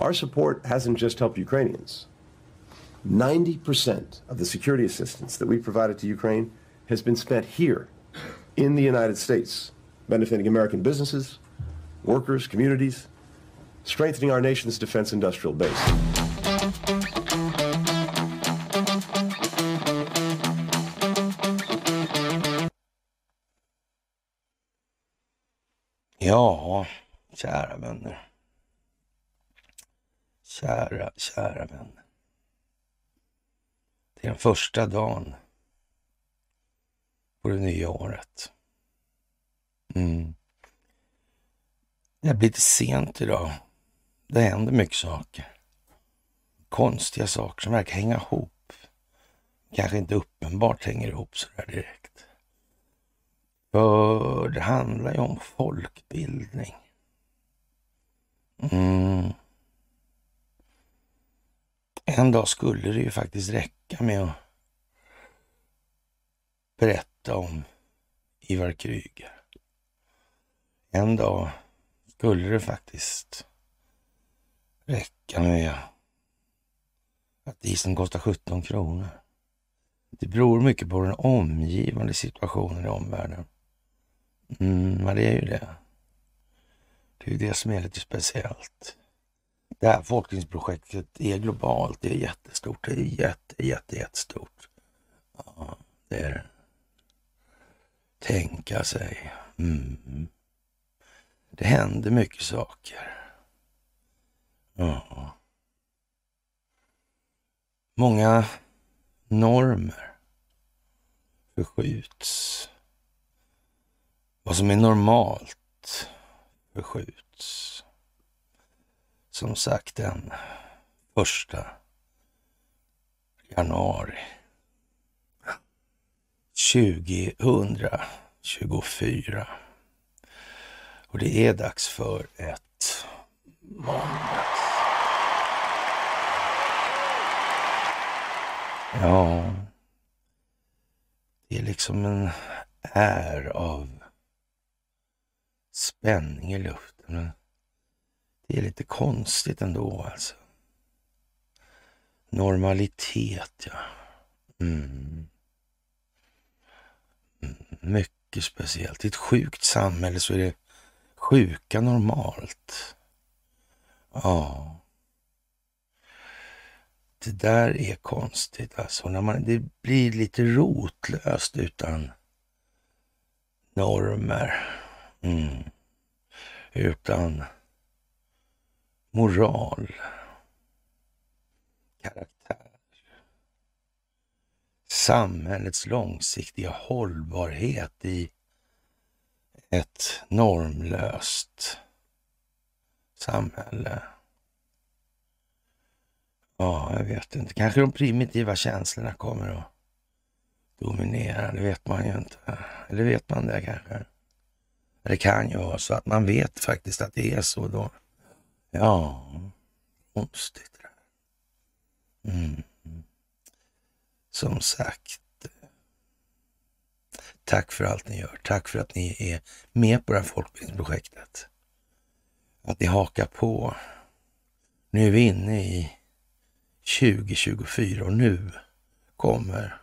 Our support hasn't just helped Ukrainians. 90% of the security assistance that we provided to Ukraine has been spent here in the United States, benefiting American businesses, workers, communities, strengthening our nation's defense industrial base. Ja, kära vänner. Kära, kära vänner. Det är den första dagen på det nya året. Mm. Det blir lite sent idag. Det händer mycket saker. Konstiga saker som verkar hänga ihop. Kanske inte uppenbart hänger ihop sådär direkt. För det handlar ju om folkbildning. Mm. En dag skulle det ju faktiskt räcka med att berätta om Ivar Kryger. En dag skulle det faktiskt räcka med att isen kostar 17 kronor. Det beror mycket på den omgivande situationen i omvärlden. Mm, men det är ju det. Det är ju det som är lite speciellt. Det här forskningsprojektet är globalt. Det är jättestort. Det är jätte, jätte, jättestort. Ja, det är det. Tänka sig. Mm. Det händer mycket saker. Ja. Många normer förskjuts. Vad som är normalt förskjuts. Som sagt den första januari 2024. Och det är dags för ett måndags... Ja, det är liksom en är av spänning i luften. Det är lite konstigt ändå alltså. Normalitet, ja. Mm. mm. Mycket speciellt. I ett sjukt samhälle så är det sjuka normalt. Ja. Det där är konstigt alltså. När man, det blir lite rotlöst utan normer. Mm. Utan moral, karaktär, samhällets långsiktiga hållbarhet i ett normlöst samhälle. Ja, jag vet inte. Kanske de primitiva känslorna kommer att dominera. Det vet man ju inte. Eller vet man det kanske? Det kan ju vara så att man vet faktiskt att det är så då. Ja, konstigt det där. Mm. Som sagt, tack för allt ni gör. Tack för att ni är med på det här folkbildningsprojektet. Att ni hakar på. Nu är vi inne i 2024 och nu kommer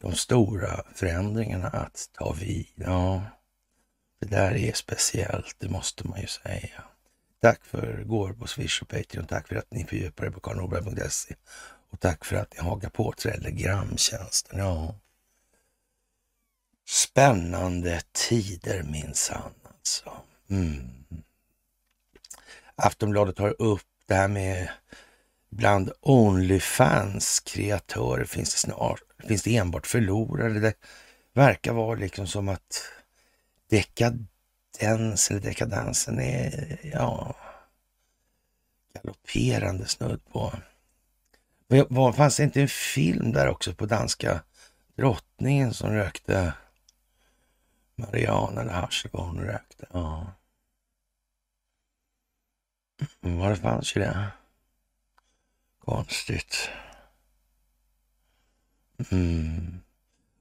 de stora förändringarna att ta vid. Ja, det där är speciellt, det måste man ju säga. Tack för gåvor på Swish och Patreon. Tack för att ni fördjupar er på karlnorberg.se. Och tack för att ni hakar på Telegramtjänsten. Ja. Spännande tider minsann alltså. Mm. Aftonbladet tar upp det här med bland Onlyfans kreatörer finns det snart, finns det enbart förlorare. Det verkar vara liksom som att dekadens eller dekadansen är, ja, galopperande snudd på. Var, fanns det inte en film där också på danska drottningen som rökte Mariana eller hasch vad hon rökte? Ja. Mm, var det fanns ju det. Konstigt. Mm.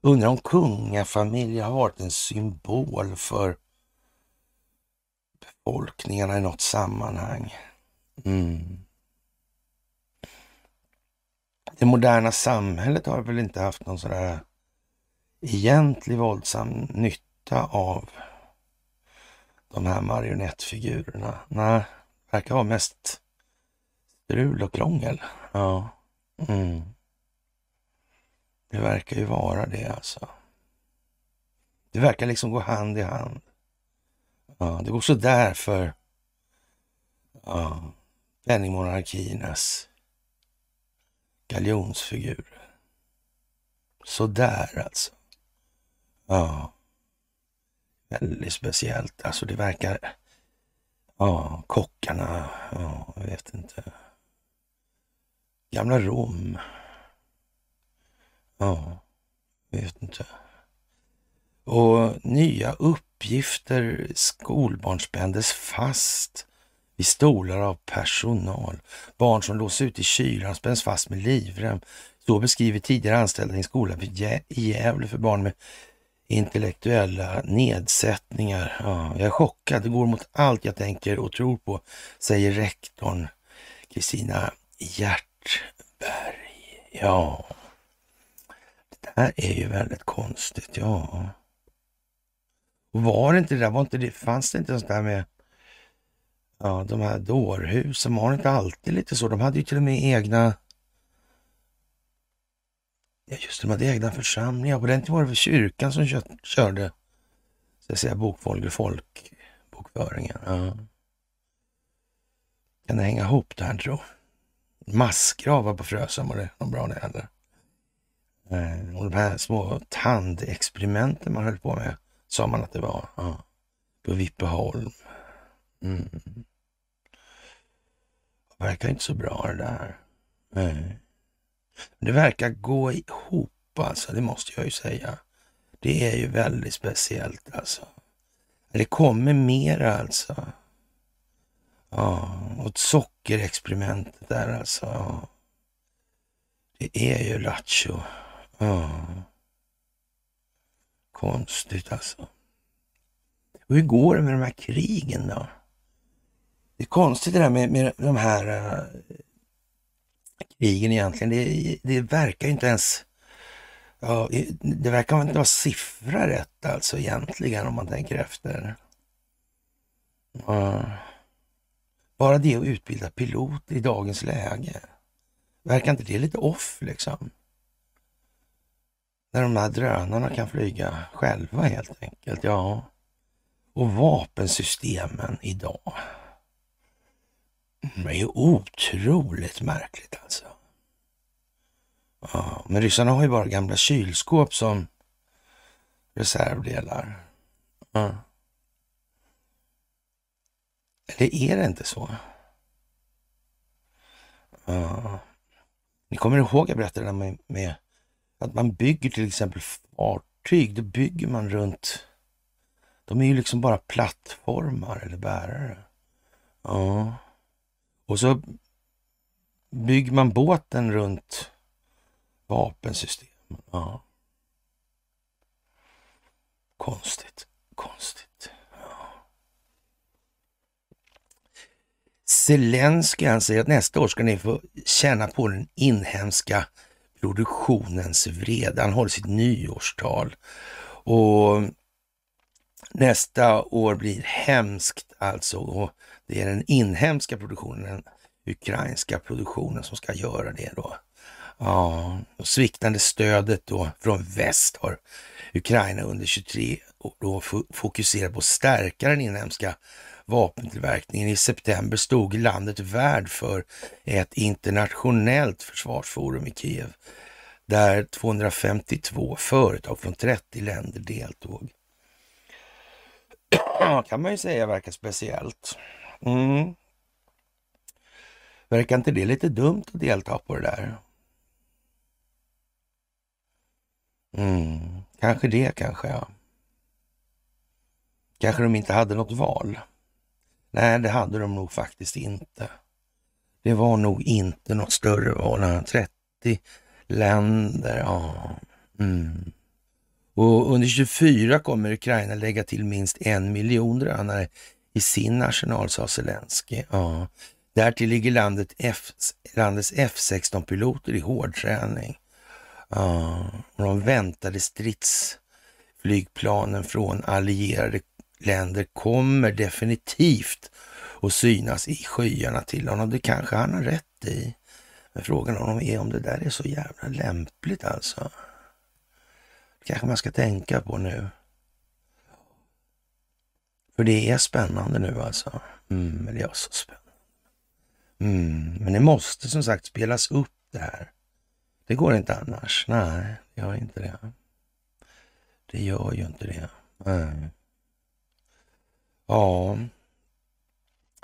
Undrar om kungafamiljen har varit en symbol för befolkningarna i något sammanhang. Mm. Det moderna samhället har väl inte haft någon sådär egentlig våldsam nytta av de här marionettfigurerna. Nej, det verkar vara mest strul och krångel. Ja. Mm. Det verkar ju vara det alltså. Det verkar liksom gå hand i hand. Ja, det går så där för ja, penningmonarkiernas galjonsfigur. Så där alltså. Ja. Väldigt speciellt. Alltså det verkar... Ja, kockarna. Ja, jag vet inte. Gamla Rom. Ja, jag vet inte. Och nya upp uppgifter skolbarn spändes fast i stolar av personal. Barn som lås ut i kylan spänns fast med livrem. Så beskriver tidigare anställda i en skola i Gävle för barn med intellektuella nedsättningar. Ja, jag är chockad, det går mot allt jag tänker och tror på, säger rektorn Kristina Hjärtberg. Ja, det här är ju väldigt konstigt, ja. Var det inte det där, var inte det, fanns det inte sånt där med ja, de här dårhusen, var det inte alltid lite så? De hade ju till och med egna Ja, just det, de hade egna församlingar. På den tiden var det väl kyrkan som körde så att säga, bokfolk, folkbokföringen. Ja. Kan det hänga ihop det här tro? Massgravar på Frösön var det någon bra det heller. Eh, och de här små tandexperimenten man höll på med sa man att det var. Ja. På Vippeholm. Mm. Det verkar inte så bra det där. Nej. Det verkar gå ihop alltså, det måste jag ju säga. Det är ju väldigt speciellt alltså. Det kommer mer alltså. Ja, och sockerexperimentet där alltså. Ja. Det är ju lattjo. Ja. Konstigt alltså. Och hur går det med de här krigen då? Det är konstigt det där med, med de här uh, krigen egentligen. Det, det verkar inte ens... Ja, det verkar inte vara siffra rätt alltså egentligen om man tänker efter. Uh, Bara det att utbilda pilot i dagens läge. Verkar inte det lite off liksom? När de här drönarna kan flyga själva helt enkelt. Ja, och vapensystemen idag. Det är ju otroligt märkligt alltså. Ja, men ryssarna har ju bara gamla kylskåp som reservdelar. Ja. Eller är det inte så? Ja. Ni kommer ihåg jag berättade det med, med att man bygger till exempel fartyg. Då bygger man runt... De är ju liksom bara plattformar eller bärare. Ja. Och så bygger man båten runt vapensystem. Ja. Konstigt, konstigt. Ja. Zelenskyj säger att nästa år ska ni få känna på den inhemska produktionens vrede. Han håller sitt nyårstal. Och nästa år blir hemskt alltså. Och det är den inhemska produktionen, den ukrainska produktionen som ska göra det då. Ja, och sviktande stödet då från väst har Ukraina under 23 då fokuserat på att stärka den inhemska vapentillverkningen. I september stod landet värd för ett internationellt försvarsforum i Kiev där 252 företag från 30 länder deltog. kan man ju säga verkar speciellt. Mm. Verkar inte det lite dumt att delta på det där? Mm. Kanske det kanske, ja. Kanske de inte hade något val. Nej, det hade de nog faktiskt inte. Det var nog inte något större val. 30 länder, ja. Mm. Och under 24 kommer Ukraina lägga till minst en miljon drönare i sin arsenal, sa Zelensky. Ja. Därtill ligger landet F, landets F16-piloter i hårdträning. Uh, och de väntade stridsflygplanen från allierade länder kommer definitivt att synas i skyarna till honom. Det kanske han har rätt i. Men frågan om är om det där är så jävla lämpligt alltså. Det kanske man ska tänka på nu. För det är spännande nu alltså. Mm, men det är så spännande. Mm, men det måste som sagt spelas upp det här. Det går inte annars. Nej, det gör inte det. Det gör ju inte det. Nej. Ja,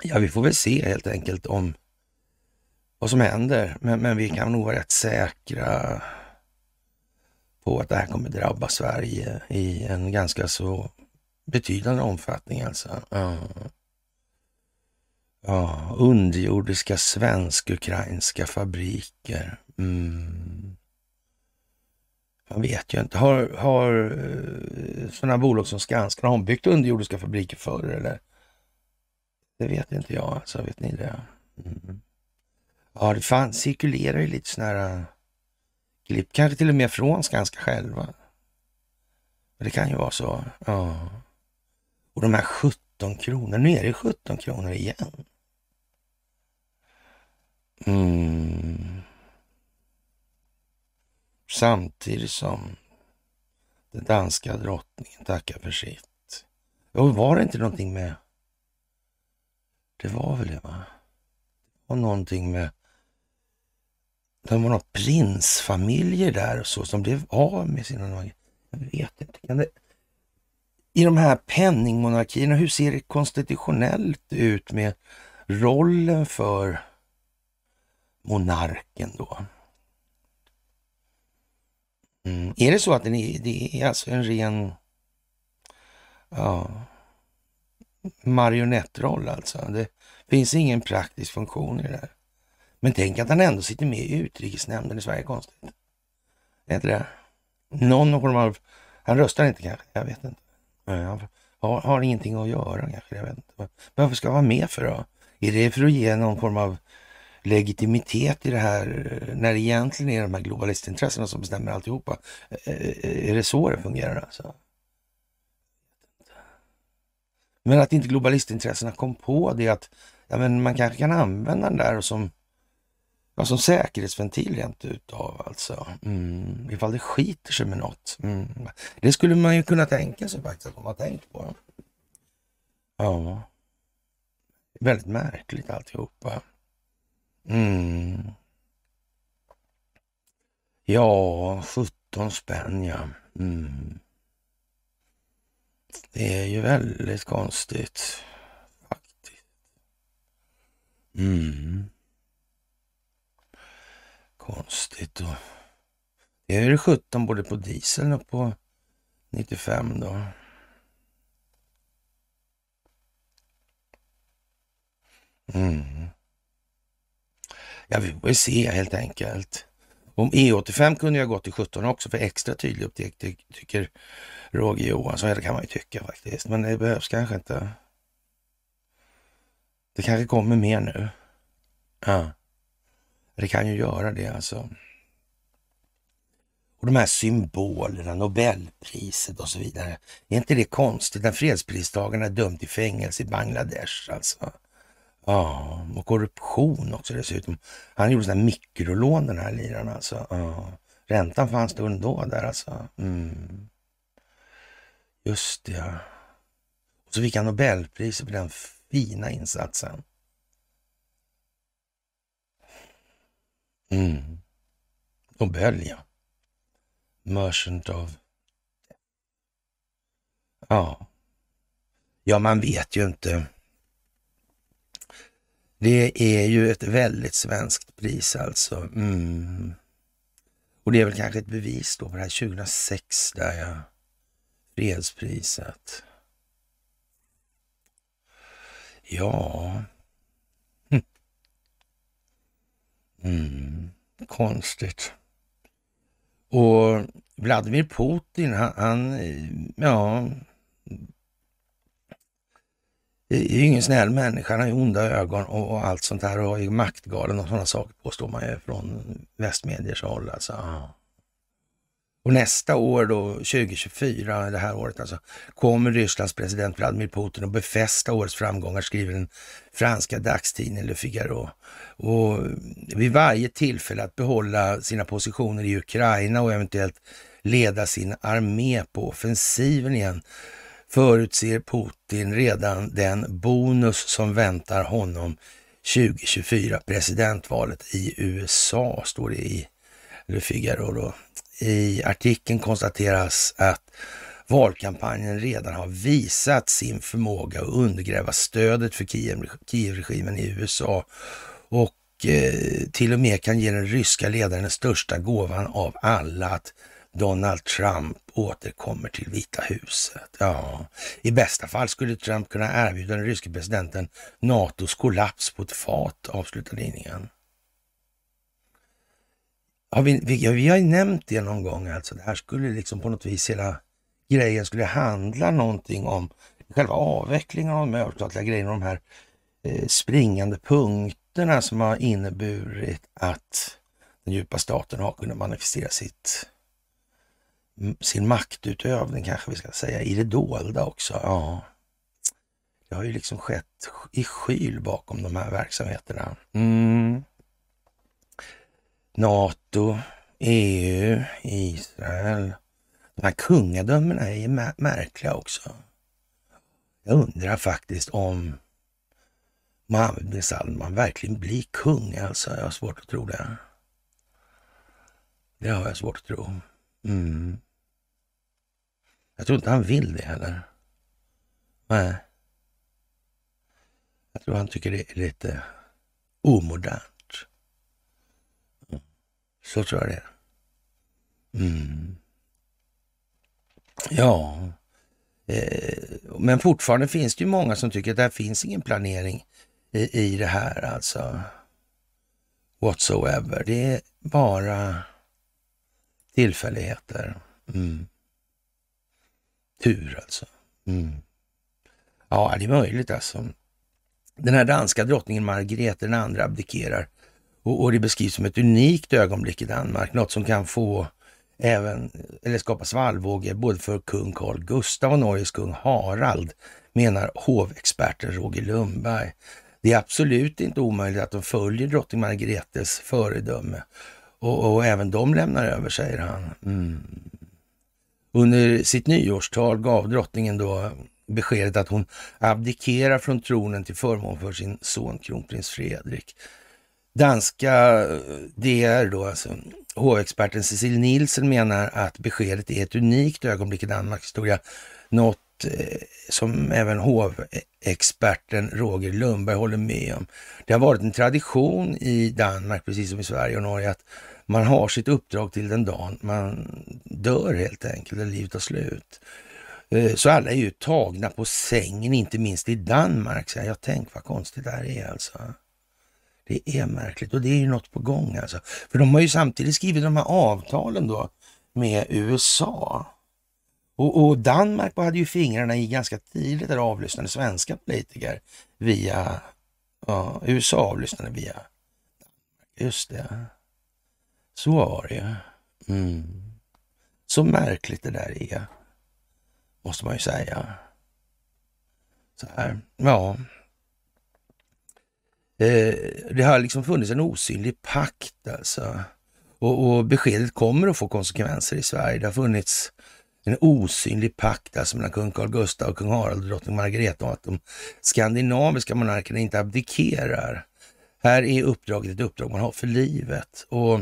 ja, vi får väl se helt enkelt om vad som händer. Men, men vi kan nog vara rätt säkra på att det här kommer drabba Sverige i en ganska så betydande omfattning alltså. Ja. Ja, underjordiska svensk-ukrainska fabriker. Mm. Man vet ju inte. Har, har eh, sådana bolag som Skanska, har de byggt underjordiska fabriker förr eller? Det vet inte jag alltså. Vet ni det? Mm. Ja, det fan, cirkulerar ju lite sådana här eh, klipp, kanske till och med från Skanska själva. Det kan ju vara så. Ja. Och de här 17 kronor, nu är det 17 kronor igen. Mm. Samtidigt som den danska drottningen tackar för sitt. Och var det inte någonting med... Det var väl det, va? Det var någonting med... Det var några prinsfamiljer där och så som blev av med sina... Jag vet inte. Kan det... I de här penningmonarkierna, hur ser det konstitutionellt ut med rollen för monarken då? Mm. Är det så att den är, det är alltså en ren ja, marionettroll alltså? Det finns ingen praktisk funktion i det där. Men tänk att han ändå sitter med i utrikesnämnden i Sverige, konstigt. Är inte det? Någon form av... Han röstar inte kanske, jag vet inte. Han har, har ingenting att göra kanske, jag vet inte. Men varför ska han vara med för då? Är det för att ge någon form av legitimitet i det här när det egentligen är de här globalistintressena som bestämmer alltihopa. Är det så det fungerar alltså? Men att inte globalistintressena kom på det att ja, men man kanske kan använda den där som, ja, som säkerhetsventil rent utav alltså. Mm, ifall det skiter sig med något. Mm. Det skulle man ju kunna tänka sig faktiskt att de har tänkt på. Ja, väldigt märkligt alltihopa. Mm. Ja, 17 spänn ja. Mm. Det är ju väldigt konstigt faktiskt. Mm. Konstigt och det är ju 17 både på dieseln och på 95 då. Mm. Ja, vi får se helt enkelt. Om E85 kunde jag gått till 17 också för extra tydlig upptäckt, tycker Roger Johansson. Ja, det kan man ju tycka faktiskt, men det behövs kanske inte. Det kanske kommer mer nu. Ja, det kan ju göra det alltså. Och de här symbolerna, Nobelpriset och så vidare. Är inte det konstigt när fredspristagarna är dömd till fängelse i Bangladesh alltså? Ja, och korruption också dessutom. Han gjorde sådana mikrolån den här liraren alltså. Ja. Räntan fanns då ändå där alltså. Mm. Just det, ja. Och så fick han Nobelpriset för den fina insatsen. Mm. Nobel, ja. Merchant of... Ja. Ja, man vet ju inte det är ju ett väldigt svenskt pris alltså. Mm. Och det är väl kanske ett bevis då på det här 2006 där ja. Fredspriset. Ja. Mm. Konstigt. Och Vladimir Putin, han, han eh, ja, är ju ingen snäll människa, han har ju onda ögon och, och allt sånt där och är maktgalen och sådana saker påstår man ju från västmediers håll. Alltså. Och nästa år då, 2024, det här året alltså, kommer Rysslands president Vladimir Putin att befästa årets framgångar, skriver den franska dagstidningen Le Figaro. Och vid varje tillfälle att behålla sina positioner i Ukraina och eventuellt leda sin armé på offensiven igen förutser Putin redan den bonus som väntar honom 2024, presidentvalet i USA, står det i Le Figaro. Då. I artikeln konstateras att valkampanjen redan har visat sin förmåga att undergräva stödet för Kievregimen i USA och eh, till och med kan ge den ryska ledaren den största gåvan av alla, att Donald Trump återkommer till Vita huset. Ja, i bästa fall skulle Trump kunna erbjuda den ryske presidenten NATOs kollaps på ett fat, avslutar tidningen. Har vi, vi, vi har ju nämnt det någon gång, alltså det här skulle liksom på något vis hela grejen skulle handla någonting om själva avvecklingen av de överstatliga grejerna, de här eh, springande punkterna som har inneburit att den djupa staten har kunnat manifestera sitt sin maktutövning kanske vi ska säga, i det dolda också. Ja, det har ju liksom skett i skyl bakom de här verksamheterna. Mm. NATO, EU, Israel. De här kungadömena är ju märkliga också. Jag undrar faktiskt om Mohammed bin Salman verkligen blir kung alltså. Jag har svårt att tro det. Det har jag svårt att tro. Mm. Jag tror inte han vill det heller. Nej. Jag tror han tycker det är lite omodernt. Mm. Så tror jag det är. Mm. Ja, eh, men fortfarande finns det ju många som tycker att det finns ingen planering i, i det här alltså. Whatsoever. Det är bara tillfälligheter. Mm. Tur alltså. Mm. Ja, det är möjligt alltså. Den här danska drottningen Margrethe den andra abdikerar och, och det beskrivs som ett unikt ögonblick i Danmark, något som kan få även, eller skapa svallvågor både för kung Carl Gustaf och Norges kung Harald, menar hovexperten Roger Lundberg. Det är absolut inte omöjligt att de följer drottning Margretes föredöme och, och även de lämnar över, säger han. Mm. Under sitt nyårstal gav drottningen då beskedet att hon abdikerar från tronen till förmån för sin son kronprins Fredrik. Danska eh, DR då, alltså hovexperten Cecil Nielsen menar att beskedet är ett unikt ögonblick i Danmarks historia. Något eh, som även hovexperten Roger Lundberg håller med om. Det har varit en tradition i Danmark, precis som i Sverige och Norge, att man har sitt uppdrag till den dagen man dör helt enkelt, eller livet tar slut. Eh, så alla är ju tagna på sängen, inte minst i Danmark. Så jag tänk vad konstigt det här är alltså. Det är märkligt och det är ju något på gång alltså. För de har ju samtidigt skrivit de här avtalen då med USA. Och, och Danmark hade ju fingrarna i ganska tidigt där avlyssnade svenska politiker via ja, USA avlyssnade via Just det. Så var det mm. Så märkligt det där är, måste man ju säga. Så här, ja. Eh, det har liksom funnits en osynlig pakt alltså. Och, och, beskedet kommer att få konsekvenser i Sverige. Det har funnits en osynlig pakt alltså mellan kung Carl Gustaf och kung Harald och drottning Margareta om att de skandinaviska monarkerna inte abdikerar. Här är uppdraget ett uppdrag man har för livet. Och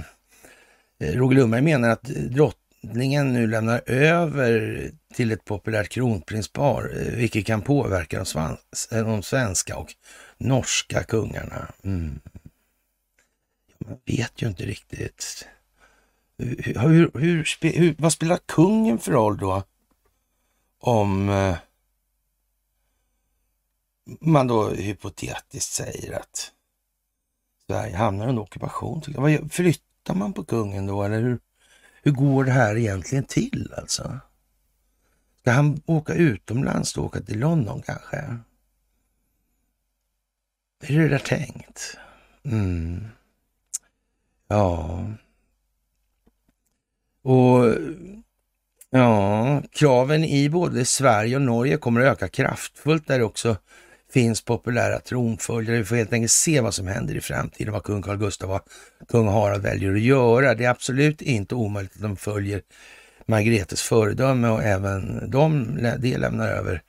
Eh, Roger Lundberg menar att drottningen nu lämnar över till ett populärt kronprinspar, eh, vilket kan påverka de, eh, de svenska och norska kungarna. Mm. Man vet ju inte riktigt. Hur, hur, hur, vad spelar kungen för roll då? Om man då hypotetiskt säger att Sverige hamnar under ockupation. Flytt, Litar man på kungen då eller hur, hur går det här egentligen till alltså? Ska han åka utomlands då, åka till London kanske? Hur är det där tänkt? Mm. Ja. Och ja, kraven i både Sverige och Norge kommer att öka kraftfullt där också finns populära tronföljare. Vi får helt enkelt se vad som händer i framtiden, vad kung Carl Gustaf och kung Harald väljer att göra. Det är absolut inte omöjligt att de följer Margretes föredöme och även de det lämnar över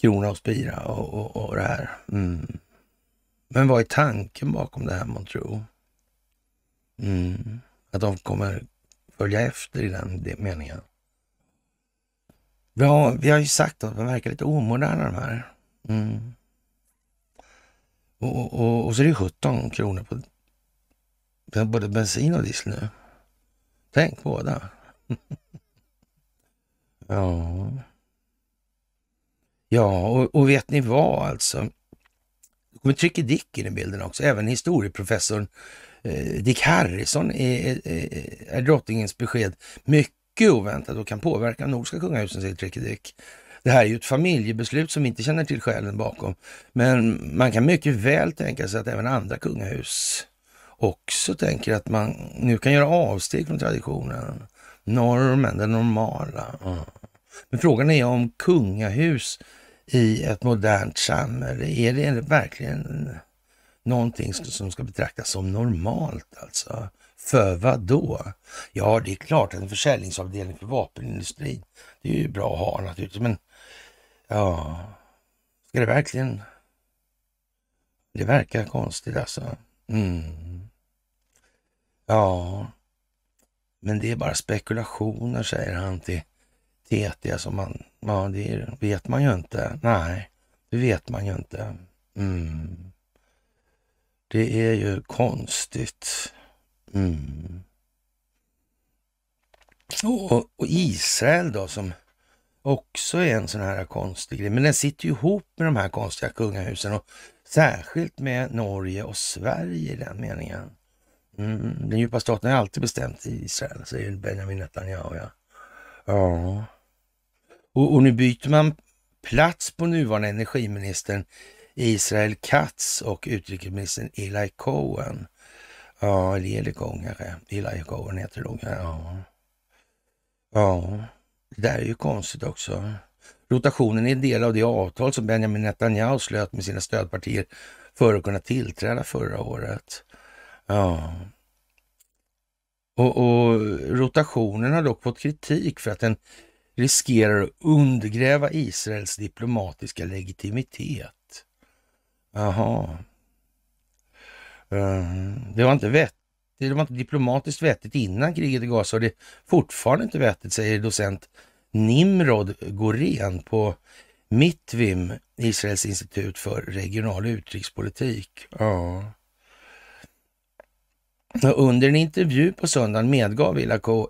krona och spira och, och, och det här. Mm. Men vad är tanken bakom det här månntro? Mm. Att de kommer följa efter i den meningen. Ja, vi har ju sagt att de verkar lite omoderna de här. Mm. Och, och, och, så är det 17 kronor på både bensin och diesel nu. Tänk båda. ja. Ja, och, och, vet ni vad alltså? Det kommer Tricky Dick in i bilden också. Även historieprofessorn eh, Dick Harrison är, är, är drottningens besked mycket oväntat och kan påverka nordiska kungahusen, säger Tricky Dick. Det här är ju ett familjebeslut som vi inte känner till skälen bakom. Men man kan mycket väl tänka sig att även andra kungahus också tänker att man nu kan göra avsteg från traditionen. Normen, det normala. Men frågan är om kungahus i ett modernt samhälle, är det verkligen någonting som ska betraktas som normalt alltså? För vad då? Ja, det är klart att en försäljningsavdelning för vapenindustrin, det är ju bra att ha naturligtvis, men ja, ska det verkligen... Det verkar konstigt alltså. Mm. Ja, men det är bara spekulationer, säger han till TT. Alltså man, ja, det vet man ju inte. Nej, det vet man ju inte. Mm. Det är ju konstigt. Mm. Och, och, Israel då som också är en sån här konstig grej. Men den sitter ju ihop med de här konstiga kungahusen och särskilt med Norge och Sverige i den meningen. Mm. Den djupa staten har alltid bestämt i Israel, säger Benjamin Netanyahu. Ja. ja. Och, och nu byter man plats på nuvarande energiministern Israel Katz och utrikesministern Eli Cohen. Ja, eller Eli Cohen kanske. Eli Cohen heter det nog. Ja. ja, det där är ju konstigt också. Rotationen är en del av det avtal som Benjamin Netanyahu slöt med sina stödpartier för att kunna tillträda förra året. Ja. Och, och rotationen har dock fått kritik för att den riskerar att undergräva Israels diplomatiska legitimitet. Jaha. Eh, det var inte vettigt. Det var inte diplomatiskt vettigt innan kriget i Gaza och det är fortfarande inte vettigt, säger docent Nimrod Gorén på Mitvim, Israels institut för regional utrikespolitik. Ja. Under en intervju på söndagen medgav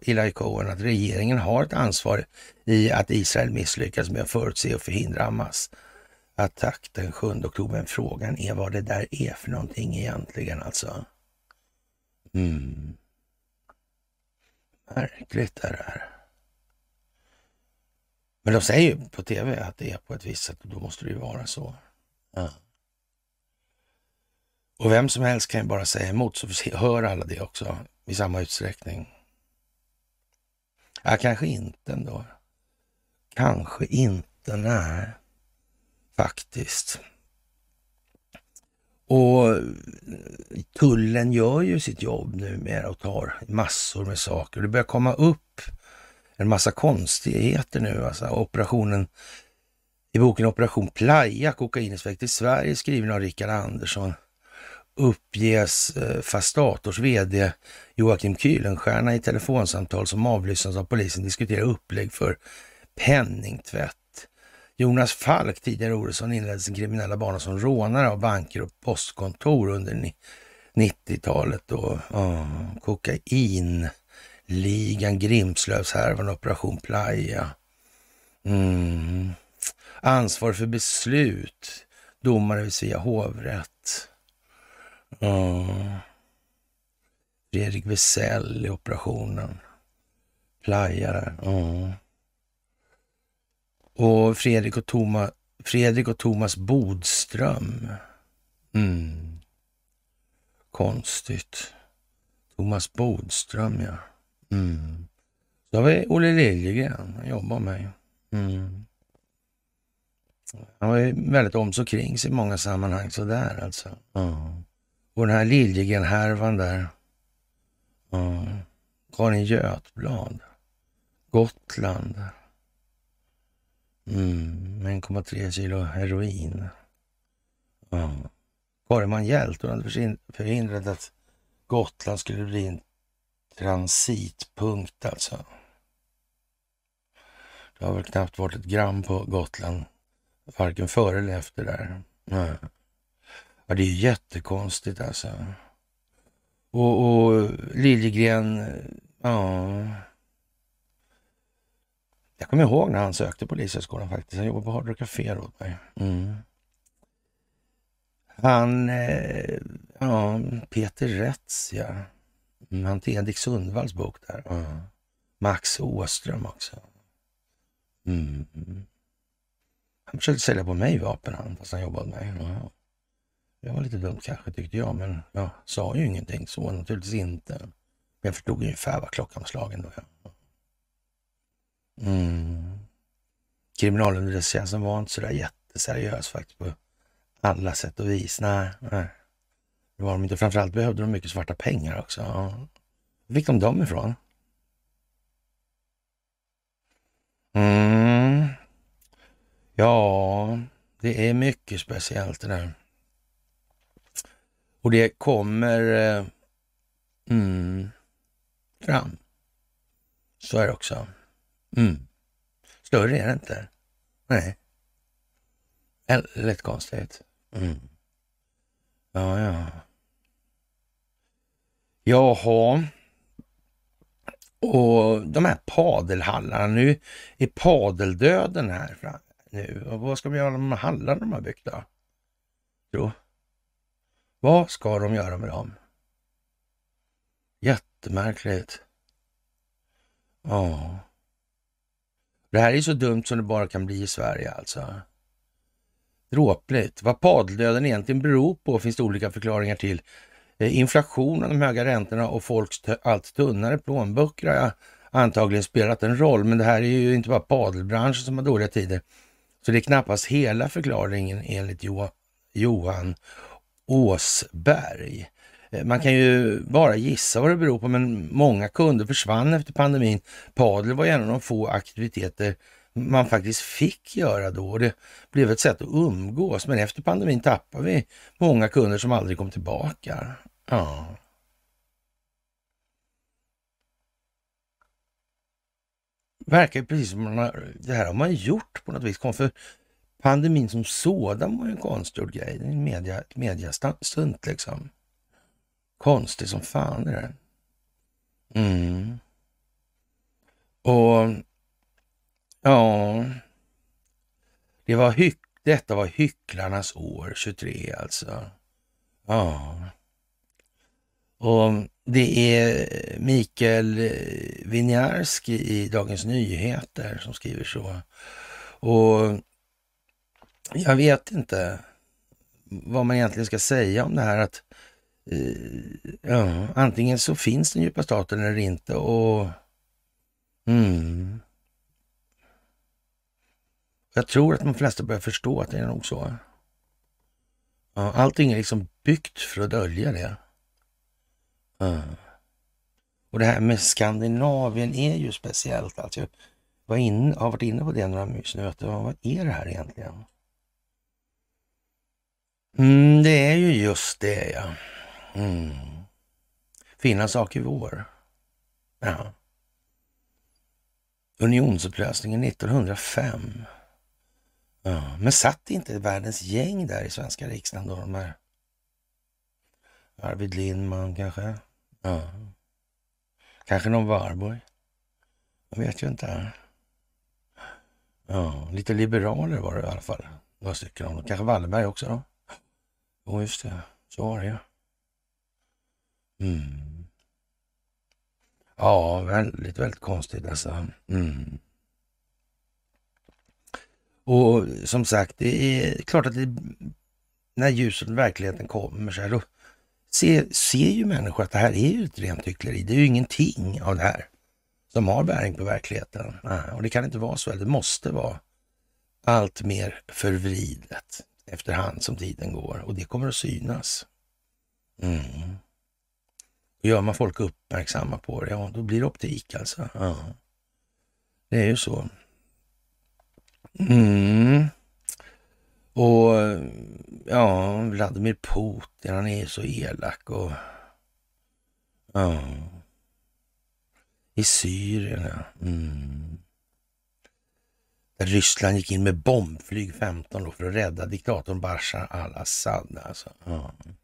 Eli Cohen att regeringen har ett ansvar i att Israel misslyckas med att förutse och förhindra Hamas attack den 7 oktober. Men frågan är vad det där är för någonting egentligen alltså. Mm. Märkligt det där. Men de säger ju på tv att det är på ett visst sätt och då måste det ju vara så. Ja. Och vem som helst kan ju bara säga emot så hör alla det också i samma utsträckning. Ja, kanske inte ändå. Kanske inte, nej. Faktiskt. Och tullen gör ju sitt jobb numera och tar massor med saker. Det börjar komma upp en massa konstigheter nu. Alltså operationen i boken Operation Playa, kokaininspekt i Sverige, skriven av Rickard Andersson, uppges eh, Fastators VD Joakim Kühlenstierna i telefonsamtal som avlyssnas av polisen diskutera upplägg för penningtvätt. Jonas Falk, tidigare Oredsson, inledde sin kriminella bana som rånare av banker och postkontor under 90-talet. Och, ah, oh, kokain, ligan, Grimslövshärvan, Operation Playa. Mm. Ansvar för beslut, domare vid Svea hovrätt. Oh. Fredrik Wesell i operationen. Playa där. Oh. Och Fredrik och, Toma, Fredrik och Thomas Bodström. Mm. Konstigt. Thomas Bodström, ja. Mm. Så har vi Olle Liljegren, han jobbar med. Mm. Han var ju väldigt om så kring sig i många sammanhang sådär alltså. Mm. Och den här Liljegren-härvan där. Mm. Karin Götblad. Gotland. Mm. 1,3 kilo heroin. Ja. Karin Hjält, hon hade förhindrat att Gotland skulle bli en transitpunkt alltså. Det har väl knappt varit ett gram på Gotland, varken före eller efter där. Ja, Ja, det är jättekonstigt alltså. Och, och Liljegren, ja. Jag kommer ihåg när han sökte Polishögskolan faktiskt. Han jobbade på Hard Rock Café åt mig. Mm. Han, eh, ja, Peter Rätz, ja. Mm, han till Edik Sundvalls bok där. Mm. Max Åström också. Mm. Han försökte sälja på mig vapen han, fast han jobbade med mig. Ja. Det var lite dumt kanske tyckte jag, men jag sa ju ingenting så naturligtvis inte. Men jag förstod ungefär vad klockan var slagen då. Ja. Mm. Kriminalunderrättelsetjänsten var inte sådär jätteseriös faktiskt på alla sätt och vis. Nej, nej. Det var de inte. Framförallt behövde de mycket svarta pengar också. Ja. Var fick de dem ifrån? Mm. Ja, det är mycket speciellt det där. Och det kommer eh, mm, fram. Så är det också. Mm. Större är det inte. Nej. Väldigt konstigt. Mm. Ja, ja. Jaha. Och de här padelhallarna, nu är padeldöden här nu. Och vad ska vi göra med de hallarna de har byggt då? Jo. Vad ska de göra med dem? Jättemärkligt. Ja. Det här är så dumt som det bara kan bli i Sverige alltså. Dråpligt. Vad padeldöden egentligen beror på finns det olika förklaringar till. Eh, Inflationen, de höga räntorna och folks allt tunnare plånböcker har antagligen spelat en roll. Men det här är ju inte bara padelbranschen som har dåliga tider. Så det är knappast hela förklaringen enligt Johan Åsberg. Eh, man kan ju bara gissa vad det beror på, men många kunder försvann efter pandemin. Padel var en av de få aktiviteter man faktiskt fick göra då. Det blev ett sätt att umgås, men efter pandemin tappade vi många kunder som aldrig kom tillbaka. Ja. Verkar precis som man har, det här har man gjort på något vis. För pandemin som sådan var ju en konstgjord grej. Det är en media, mediastunt liksom. Konstigt som fan är det. Mm. Och Ja, det var hyck detta var hycklarnas år 23 alltså. Ja. Och det är Mikael Winiarski i Dagens Nyheter som skriver så. Och jag vet inte vad man egentligen ska säga om det här att ja, antingen så finns den djupa staten eller inte och mm, jag tror att de flesta börjar förstå att det är nog så. Ja, allting är liksom byggt för att dölja det. Ja. Och det här med Skandinavien är ju speciellt. Alltså, jag var in, har varit inne på det några mysnöter. Vad är det här egentligen? Mm, det är ju just det, ja. Mm. Fina saker vår. Ja. Unionsupplösningen 1905. Ja, men satt inte världens gäng där i svenska riksdagen då? De här Arvid Lindman kanske? Ja. Kanske någon Warborg? Jag vet ju inte. Ja, lite liberaler var det i alla fall. Några stycken av dem. Kanske Wallenberg också då? Jo, just det. Så var det ju. Mm. Ja, väldigt, väldigt konstigt alltså. Mm. Och som sagt, det är klart att det när ljuset och verkligheten kommer så här, då ser, ser ju människor att det här är ju ett rent hyckleri. Det är ju ingenting av det här som har bäring på verkligheten. Och det kan inte vara så. Det måste vara allt mer förvridet efterhand som tiden går och det kommer att synas. Mm. Gör man folk uppmärksamma på det, ja då blir det optik alltså. Ja. Det är ju så. Mm. Och ja, Vladimir Putin, han är ju så elak och ja. I Syrien, ja. Mm. Där Ryssland gick in med bombflyg 15 då för att rädda diktatorn Bashar al-Assad. Alltså. Ja. Mm.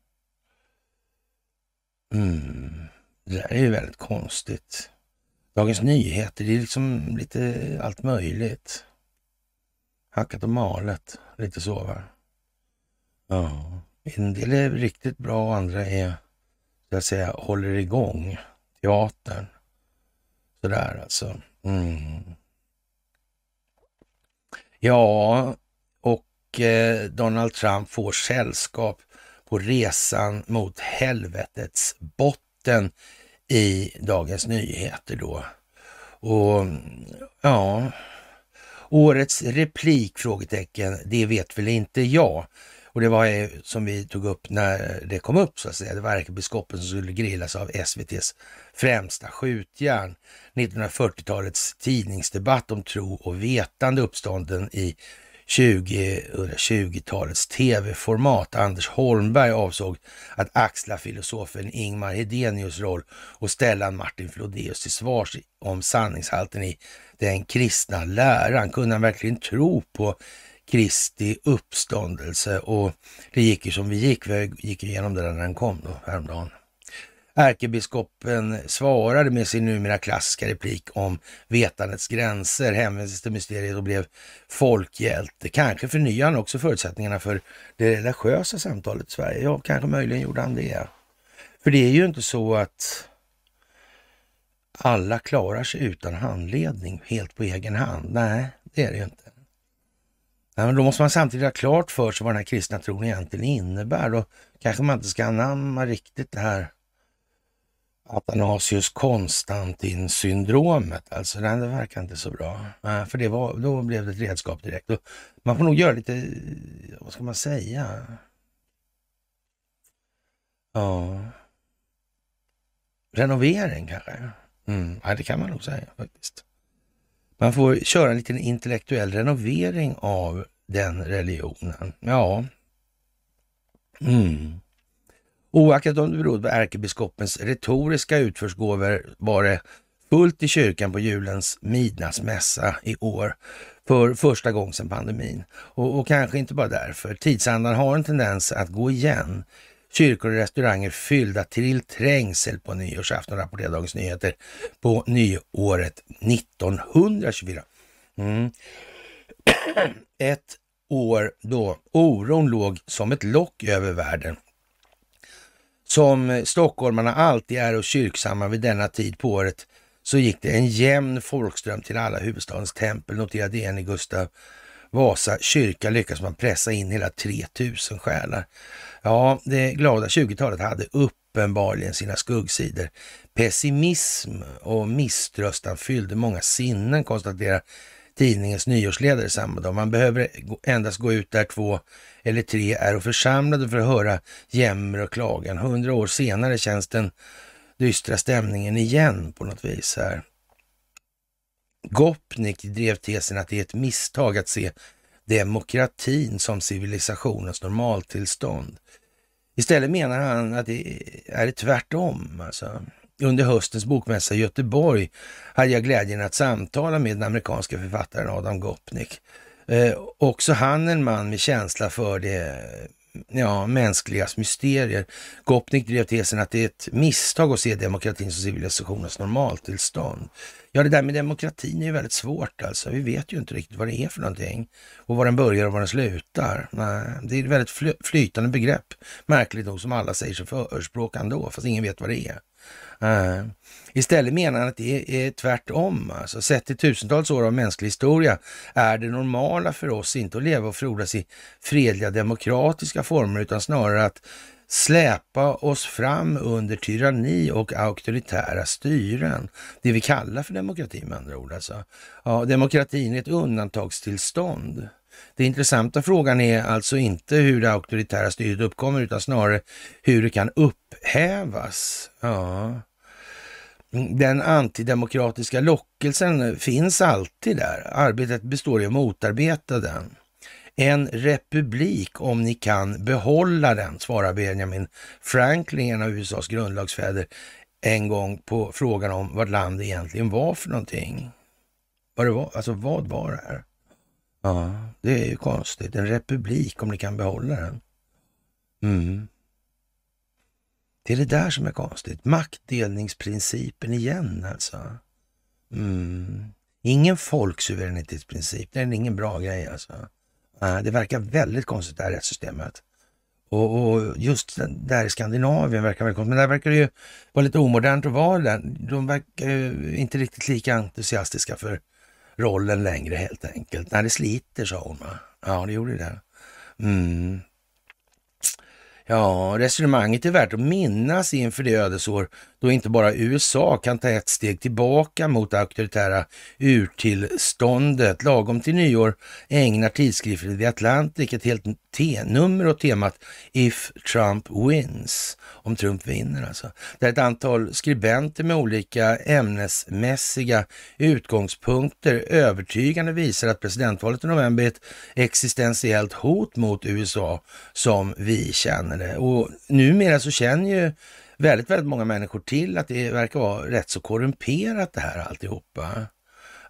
Mm. Det där är ju väldigt konstigt. Dagens Nyheter, det är liksom lite allt möjligt. Hackat och malet, lite så va. Ja, en del är riktigt bra och andra är, så att säga, håller igång teatern. Sådär alltså. Mm. Ja, och eh, Donald Trump får sällskap på resan mot helvetets botten i Dagens Nyheter då. Och ja, årets replik? Frågetecken. Det vet väl inte jag. Och det var som vi tog upp när det kom upp så att säga. Det var ärkebiskopen som skulle grillas av SVTs främsta skjutjärn. 1940-talets tidningsdebatt om tro och vetande uppstånden i 2020-talets tv-format. Anders Holmberg avsåg att axla filosofen Ingmar Hedenius roll och ställa Martin Flodéus till svars om sanningshalten i den kristna läran. Kunde han verkligen tro på Kristi uppståndelse? Och det gick ju som vi gick. Vi gick igenom det när den kom då häromdagen. Ärkebiskopen svarade med sin numera klassiska replik om vetandets gränser, hänvisades till mysteriet och blev folkhjälte. Kanske förnyade han också förutsättningarna för det religiösa samtalet i Sverige. Ja, kanske möjligen gjorde han det. För det är ju inte så att alla klarar sig utan handledning helt på egen hand. Nej, det är det ju inte. Ja, men då måste man samtidigt ha klart för sig vad den här kristna tron egentligen innebär. Då kanske man inte ska anamma riktigt det här Athanasius Konstantin-syndromet. Alltså det verkar inte så bra. För det var, då blev det ett redskap direkt. Man får nog göra lite, eh, vad ska man säga? Ja, renovering kanske. Mm. Ja, det kan man nog säga faktiskt. Man får köra en liten intellektuell renovering av den religionen. Ja. Mm. Oaktat om det berodde på ärkebiskopens retoriska utförsgåvor var det fullt i kyrkan på julens midnattsmässa i år för första gången sedan pandemin. Och, och, kanske inte bara därför. Tidsandan har en tendens att gå igen. Kyrkor och restauranger fyllda till trängsel på nyårsafton, rapporterar Dagens Nyheter på nyåret 1924. Mm. Ett år då oron låg som ett lock över världen som stockholmarna alltid är och kyrksamma vid denna tid på året så gick det en jämn folkström till alla huvudstadens tempel, noterade en i Gustav Vasa kyrka lyckas man pressa in hela 3000 själar. Ja, det glada 20-talet hade uppenbarligen sina skuggsidor. Pessimism och misströstan fyllde många sinnen, konstaterar tidningens nyårsledare samma dag. Man behöver endast gå ut där två eller tre är och församlade för att höra jämmer och klagan. Hundra år senare känns den dystra stämningen igen på något vis här. Gopnik drev tesen att det är ett misstag att se demokratin som civilisationens normaltillstånd. Istället menar han att det är tvärtom. Alltså. Under höstens bokmässa i Göteborg hade jag glädjen att samtala med den amerikanska författaren Adam Gopnik. Eh, också han en man med känsla för det ja, mänskligas mysterier. Gopnik drev tesen att det är ett misstag att se demokratin som civilisationens normaltillstånd. Ja, det där med demokratin är ju väldigt svårt alltså. Vi vet ju inte riktigt vad det är för någonting och var den börjar och var den slutar. Nej, det är ett väldigt flytande begrepp, märkligt nog, som alla säger sig förespråka ändå, fast ingen vet vad det är. Eh, istället menar han att det är, tvärtom. Alltså, sett till tusentals år av mänsklig historia är det normala för oss inte att leva och frodas i fredliga demokratiska former, utan snarare att släpa oss fram under tyranni och auktoritära styren. Det vi kallar för demokrati med andra ord. Alltså. Ja, demokratin är ett undantagstillstånd. Den intressanta frågan är alltså inte hur det auktoritära styret uppkommer utan snarare hur det kan upphävas. Ja. Den antidemokratiska lockelsen finns alltid där. Arbetet består i att motarbeta den. En republik om ni kan behålla den, svarar Benjamin Franklin, en av USAs grundlagsfäder, en gång på frågan om vad land egentligen var för någonting. Vad det var, alltså vad var det här? Ja, det är ju konstigt. En republik om ni kan behålla den. Mm. Det är det där som är konstigt. Maktdelningsprincipen igen alltså. Mm. Ingen folksuveränitetsprincip. Det är ingen bra grej alltså. Det verkar väldigt konstigt det här rättssystemet. Och, och just där i Skandinavien verkar väldigt konstigt. Men där verkar det ju vara lite omodernt att vara där. De verkar ju inte riktigt lika entusiastiska för rollen längre helt enkelt. När det sliter sa hon. Va? Ja, det gjorde det. Mm. Ja, resonemanget är värt att minnas inför det ödesår då inte bara USA kan ta ett steg tillbaka mot det auktoritära urtillståndet. Lagom till nyår ägnar tidskriften The Atlantic ett helt T-nummer åt temat If Trump Wins, om Trump vinner alltså. Där ett antal skribenter med olika ämnesmässiga utgångspunkter övertygande visar att presidentvalet i november är ett existentiellt hot mot USA som vi känner det. Och numera så känner ju väldigt, väldigt många människor till att det verkar vara rätt så korrumperat det här alltihopa.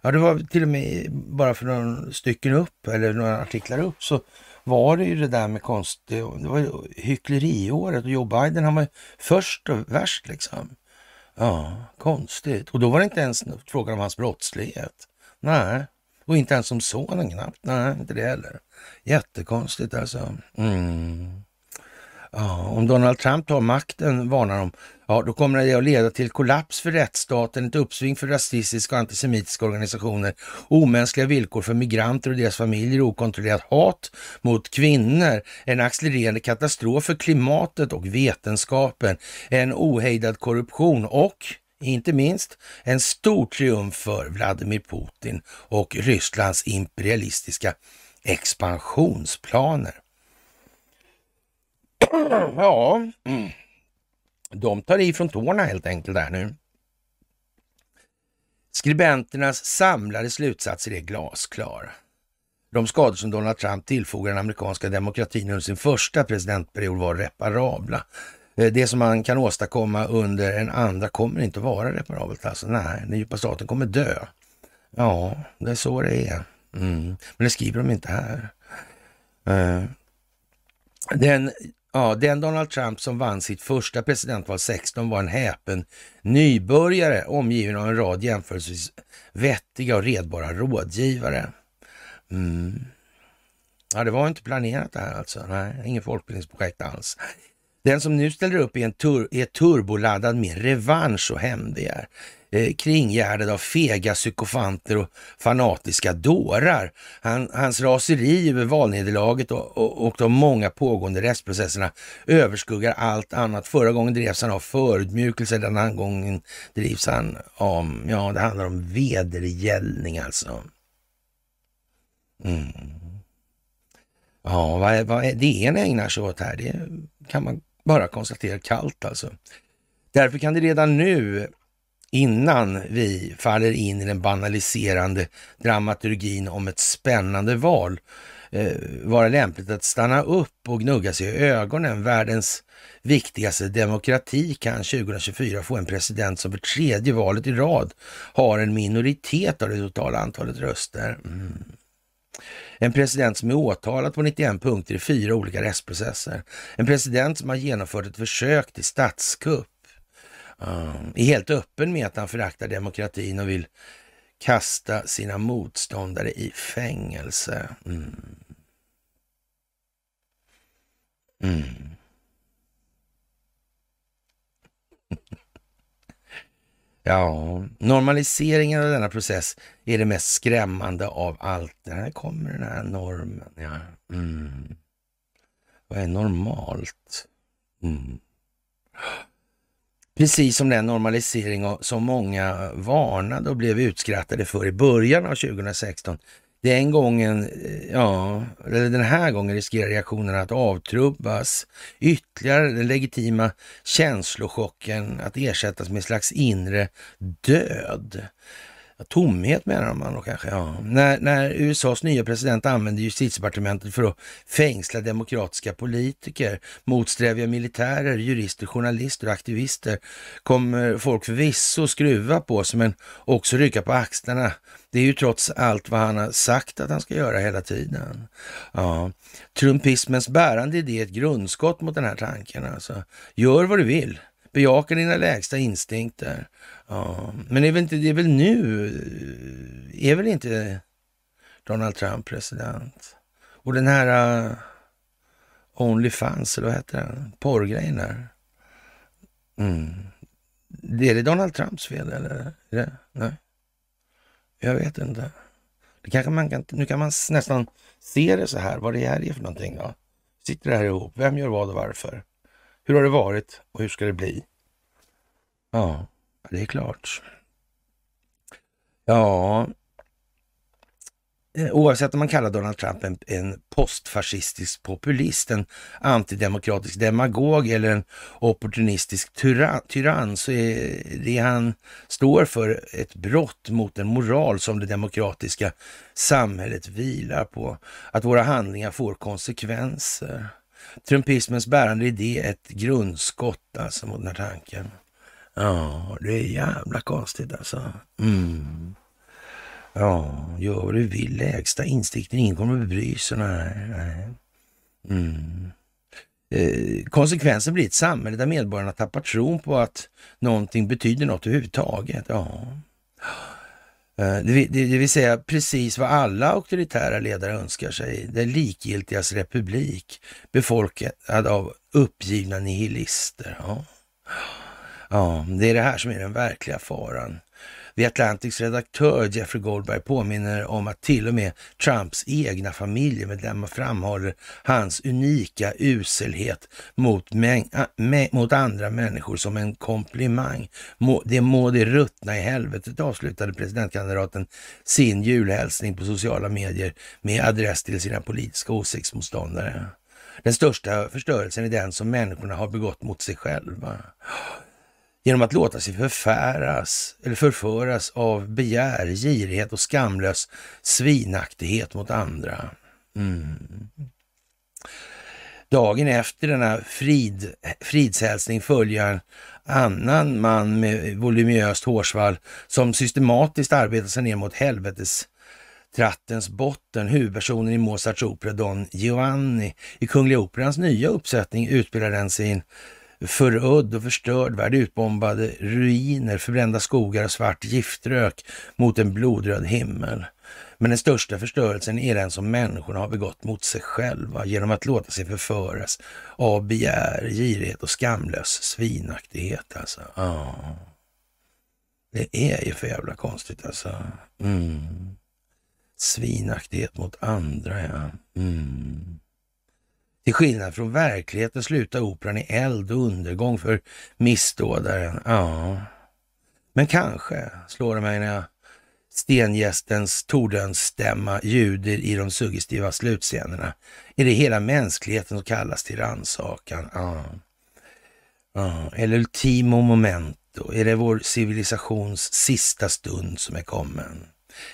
Ja, det var till och med bara för några stycken upp, eller några artiklar upp, så var det ju det där med konst, det var hyckleriåret och Joe Biden han var först och värst liksom. Ja, konstigt. Och då var det inte ens frågan om hans brottslighet. Nej, och inte ens om sonen knappt. Nej, inte det heller. Jättekonstigt alltså. Mm. Ja, om Donald Trump tar makten, varnar de, ja då kommer det att leda till kollaps för rättsstaten, ett uppsving för rasistiska och antisemitiska organisationer, omänskliga villkor för migranter och deras familjer, okontrollerat hat mot kvinnor, en accelererande katastrof för klimatet och vetenskapen, en ohejdad korruption och inte minst en stor triumf för Vladimir Putin och Rysslands imperialistiska expansionsplaner. ja, mm. de tar i från tårna helt enkelt där nu. Skribenternas samlade slutsatser är glasklar. De skador som Donald Trump tillfogar den amerikanska demokratin under sin första presidentperiod var reparabla. Eh, det som man kan åstadkomma under en andra kommer inte att vara reparabelt. Alltså, nej, den djupa staten kommer dö. Ja, det är så det är. Mm. Men det skriver de inte här. Eh, den Ja, den Donald Trump som vann sitt första presidentval 16 var en häpen nybörjare omgiven av en rad jämförelsevis vettiga och redbara rådgivare. Mm. Ja, det var inte planerat det här alltså. Nej, inget folkbildningsprojekt alls. Den som nu ställer upp är, en tur är turboladdad med revansch och hämndbegär eh, kringgärdad av fega psykofanter och fanatiska dårar. Han, hans raseri över valnederlaget och, och, och de många pågående rättsprocesserna överskuggar allt annat. Förra gången drevs han av förödmjukelse, den här gången drivs han om, ja det handlar om vedergällning alltså. Mm. Ja, vad, vad är det en ägnar sig åt här? Det kan man bara konstatera kallt alltså. Därför kan det redan nu innan vi faller in i den banaliserande dramaturgin om ett spännande val eh, vara lämpligt att stanna upp och gnugga sig i ögonen. Världens viktigaste demokrati kan 2024 få en president som för tredje valet i rad har en minoritet av det totala antalet röster. Mm. En president som är åtalad på 91 punkter i fyra olika rättsprocesser. En president som har genomfört ett försök till statskupp Um, är helt öppen med att han föraktar demokratin och vill kasta sina motståndare i fängelse. Mm. Mm. Ja, normaliseringen av denna process är det mest skrämmande av allt. Här kommer den här normen. Ja. Mm. Vad är normalt? Mm. Precis som den normalisering som många varnade och blev utskrattade för i början av 2016 den gången, eh, ja, eller den här gången riskerar reaktionerna att avtrubbas. Ytterligare den legitima känslochocken att ersättas med en slags inre död. Tomhet menar man då kanske. Ja. När, när USAs nya president använder justitiedepartementet för att fängsla demokratiska politiker, motsträviga militärer, jurister, journalister och aktivister kommer folk förvisso skruva på sig men också rycka på axlarna. Det är ju trots allt vad han har sagt att han ska göra hela tiden. Ja. Trumpismens bärande idé är ett grundskott mot den här tanken. Alltså. Gör vad du vill. Bejaka dina lägsta instinkter. Ja, men är väl inte, det är väl nu, är väl inte Donald Trump president? Och den här uh, Onlyfans, eller vad heter den? Porrgrejen där. Mm. Är det Donald Trumps fel eller? Är det? Nej, jag vet inte. Det kanske man kan, nu kan man nästan se det så här, vad det är för någonting. Då. Sitter det här ihop? Vem gör vad och varför? Hur har det varit och hur ska det bli? Ja, det är klart. Ja, eh, oavsett om man kallar Donald Trump en, en postfascistisk populist, en antidemokratisk demagog eller en opportunistisk tyrann, tyrann så är det han står för ett brott mot den moral som det demokratiska samhället vilar på. Att våra handlingar får konsekvenser. Trumpismens bärande idé är ett grundskott alltså mot den här tanken. Ja, det är jävla konstigt alltså. Mm. Ja, gör vad du vill. Lägsta instinkten. Ingen kommer att bry sig. Nej, nej. Mm. Eh, konsekvensen blir ett samhälle där medborgarna tappar tron på att någonting betyder något överhuvudtaget. Ja. Eh, det, det, det vill säga precis vad alla auktoritära ledare önskar sig. Det likgiltigas republik befolkad av uppgivna nihilister. Ja ja, det är det här som är den verkliga faran. The Atlantics redaktör Jeffrey Goldberg påminner om att till och med Trumps egna familjemedlemmar framhåller hans unika uselhet mot, mot andra människor som en komplimang. Må, det må det ruttna i helvetet, avslutade presidentkandidaten sin julhälsning på sociala medier med adress till sina politiska åsiktsmotståndare. Den största förstörelsen är den som människorna har begått mot sig själva genom att låta sig förfäras eller förföras av begär, girighet och skamlös svinaktighet mot andra. Mm. Dagen efter denna frid, fridshälsning följer en annan man med voluminöst hårsvall som systematiskt arbetar sig ner mot helvetes trattens botten. Huvudpersonen i Mozarts opera Don Giovanni. I Kungliga Operans nya uppsättning utspelar den sin förödd och förstörd värld, utbombade ruiner, förbrända skogar och svart giftrök mot en blodröd himmel. Men den största förstörelsen är den som människorna har begått mot sig själva genom att låta sig förföras av begär, girighet och skamlös svinaktighet. Alltså. Ah. Det är ju för jävla konstigt alltså. Mm. Svinaktighet mot andra, ja. Mm. Till skillnad från verkligheten slutar operan i eld och undergång för missdådaren. Ja, men kanske, slår det mig när jag stengästens tordönsstämma ljuder i de suggestiva slutscenerna. Är det hela mänskligheten som kallas till rannsakan? Ja. ja. Eller ultimo momento? Är det vår civilisations sista stund som är kommen?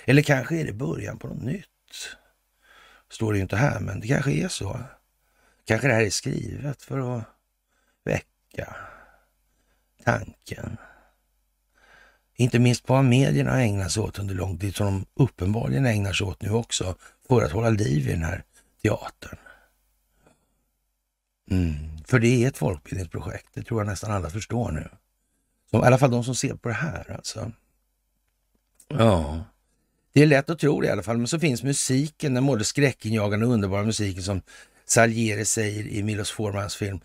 Eller kanske är det början på något nytt? Står det ju inte här, men det kanske är så. Kanske det här är skrivet för att väcka tanken. Inte minst på vad medierna ägnar sig åt under lång tid, som de uppenbarligen ägnar sig åt nu också, för att hålla liv i den här teatern. Mm. För det är ett folkbildningsprojekt, det tror jag nästan alla förstår nu. Som, I alla fall de som ser på det här alltså. Ja, det är lätt att tro det i alla fall. Men så finns musiken, den både skräckinjagande och underbara musiken som Salieri säger i Milos Formans film.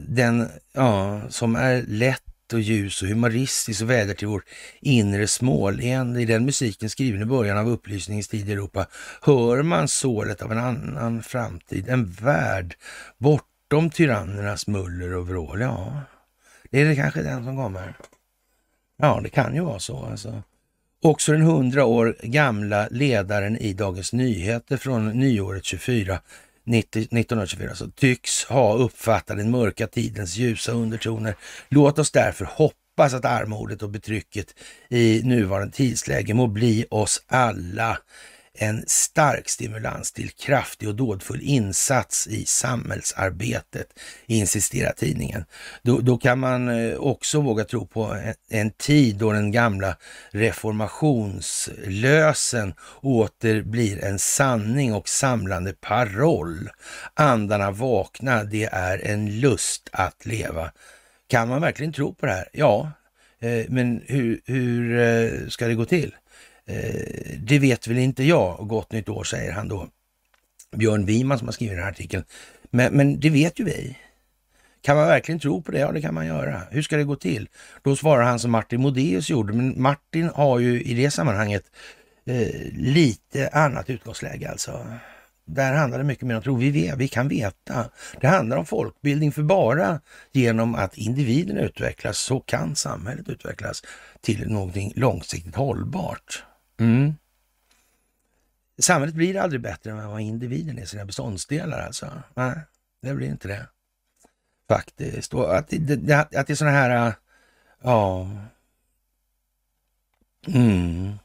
Den, ja, som är lätt och ljus och humoristisk och väder till vår inre småleende. I den musiken skriven i början av upplysningens tid i Europa hör man sålet av en annan framtid, en värld bortom tyrannernas muller och vrål. Ja, det är det kanske den som kommer. Ja, det kan ju vara så alltså. Också den hundra år gamla ledaren i Dagens Nyheter från nyåret 24 1924 så tycks ha uppfattat den mörka tidens ljusa undertoner. Låt oss därför hoppas att armodet och betrycket i nuvarande tidsläge må bli oss alla en stark stimulans till kraftig och dådfull insats i samhällsarbetet, insisterar tidningen. Då, då kan man eh, också våga tro på en, en, tid då den gamla reformationslösen åter blir en sanning och samlande paroll. Andarna vakna, det är en lust att leva. Kan man verkligen tro på det här? Ja, eh, men hur, hur ska det gå till? Eh, det vet väl inte jag gott nytt år säger han då. Björn Wiman som har skrivit den här artikeln. Men, men det vet ju vi. Kan man verkligen tro på det? Ja, det kan man göra. Hur ska det gå till? Då svarar han som Martin Modéus gjorde, men Martin har ju i det sammanhanget eh, lite annat utgångsläge alltså. Där handlar det mycket mer om tro. Vi, vet, vi kan veta. Det handlar om folkbildning, för bara genom att individen utvecklas så kan samhället utvecklas till någonting långsiktigt hållbart. Mm. Samhället blir aldrig bättre än vad individen är sina beståndsdelar alltså. Nej, det blir inte det. Faktiskt. Och att, det, att det är sådana här, äh, ja... Mm.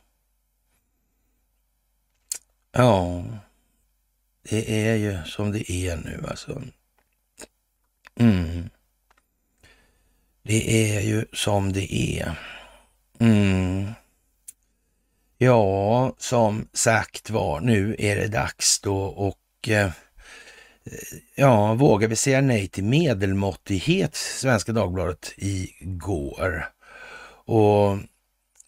Ja, det är ju som det är nu alltså. Mm. Det är ju som det är. Mm. Ja, som sagt var, nu är det dags då och eh, ja, vågar vi säga nej till medelmåttighet, Svenska Dagbladet igår. Och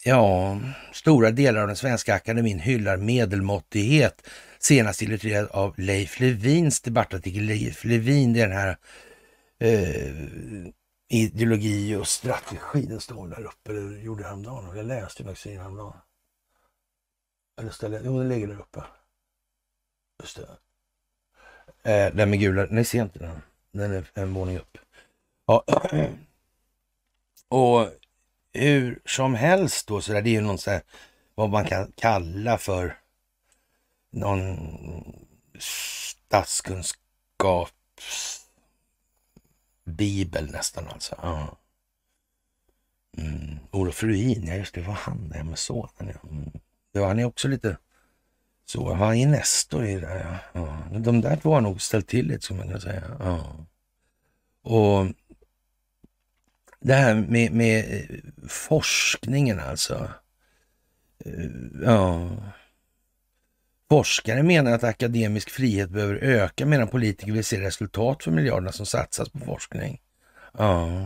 ja, stora delar av den svenska akademin hyllar medelmåttighet, senast illustrerad av Leif Levins debattartikel. Leif Levin, det är den här eh, ideologi och strategi, den står där uppe, det gjorde jag häromdagen. Jag läste faktiskt häromdagen. Eller ställer, jo, den ligger där uppe. Just det. Eh, den med gula, nej ser inte den. Den är en våning upp. Ja. Och hur som helst då, så där, det är ju någon så här, vad man kan kalla för någon statskunskapsbibel nästan alltså. Ja. Mm. Olof Ruin, ja just det, var han det med sonen. Ja. Mm. Ja, han är också lite så. Han är Nestor i det där. Ja. ja. De där två har nog ställt till det, som man kan säga. Ja. Och det här med, med eh, forskningen alltså. Eh, ja. Forskare menar att akademisk frihet behöver öka medan politiker vill se resultat för miljarderna som satsas på forskning. Ja.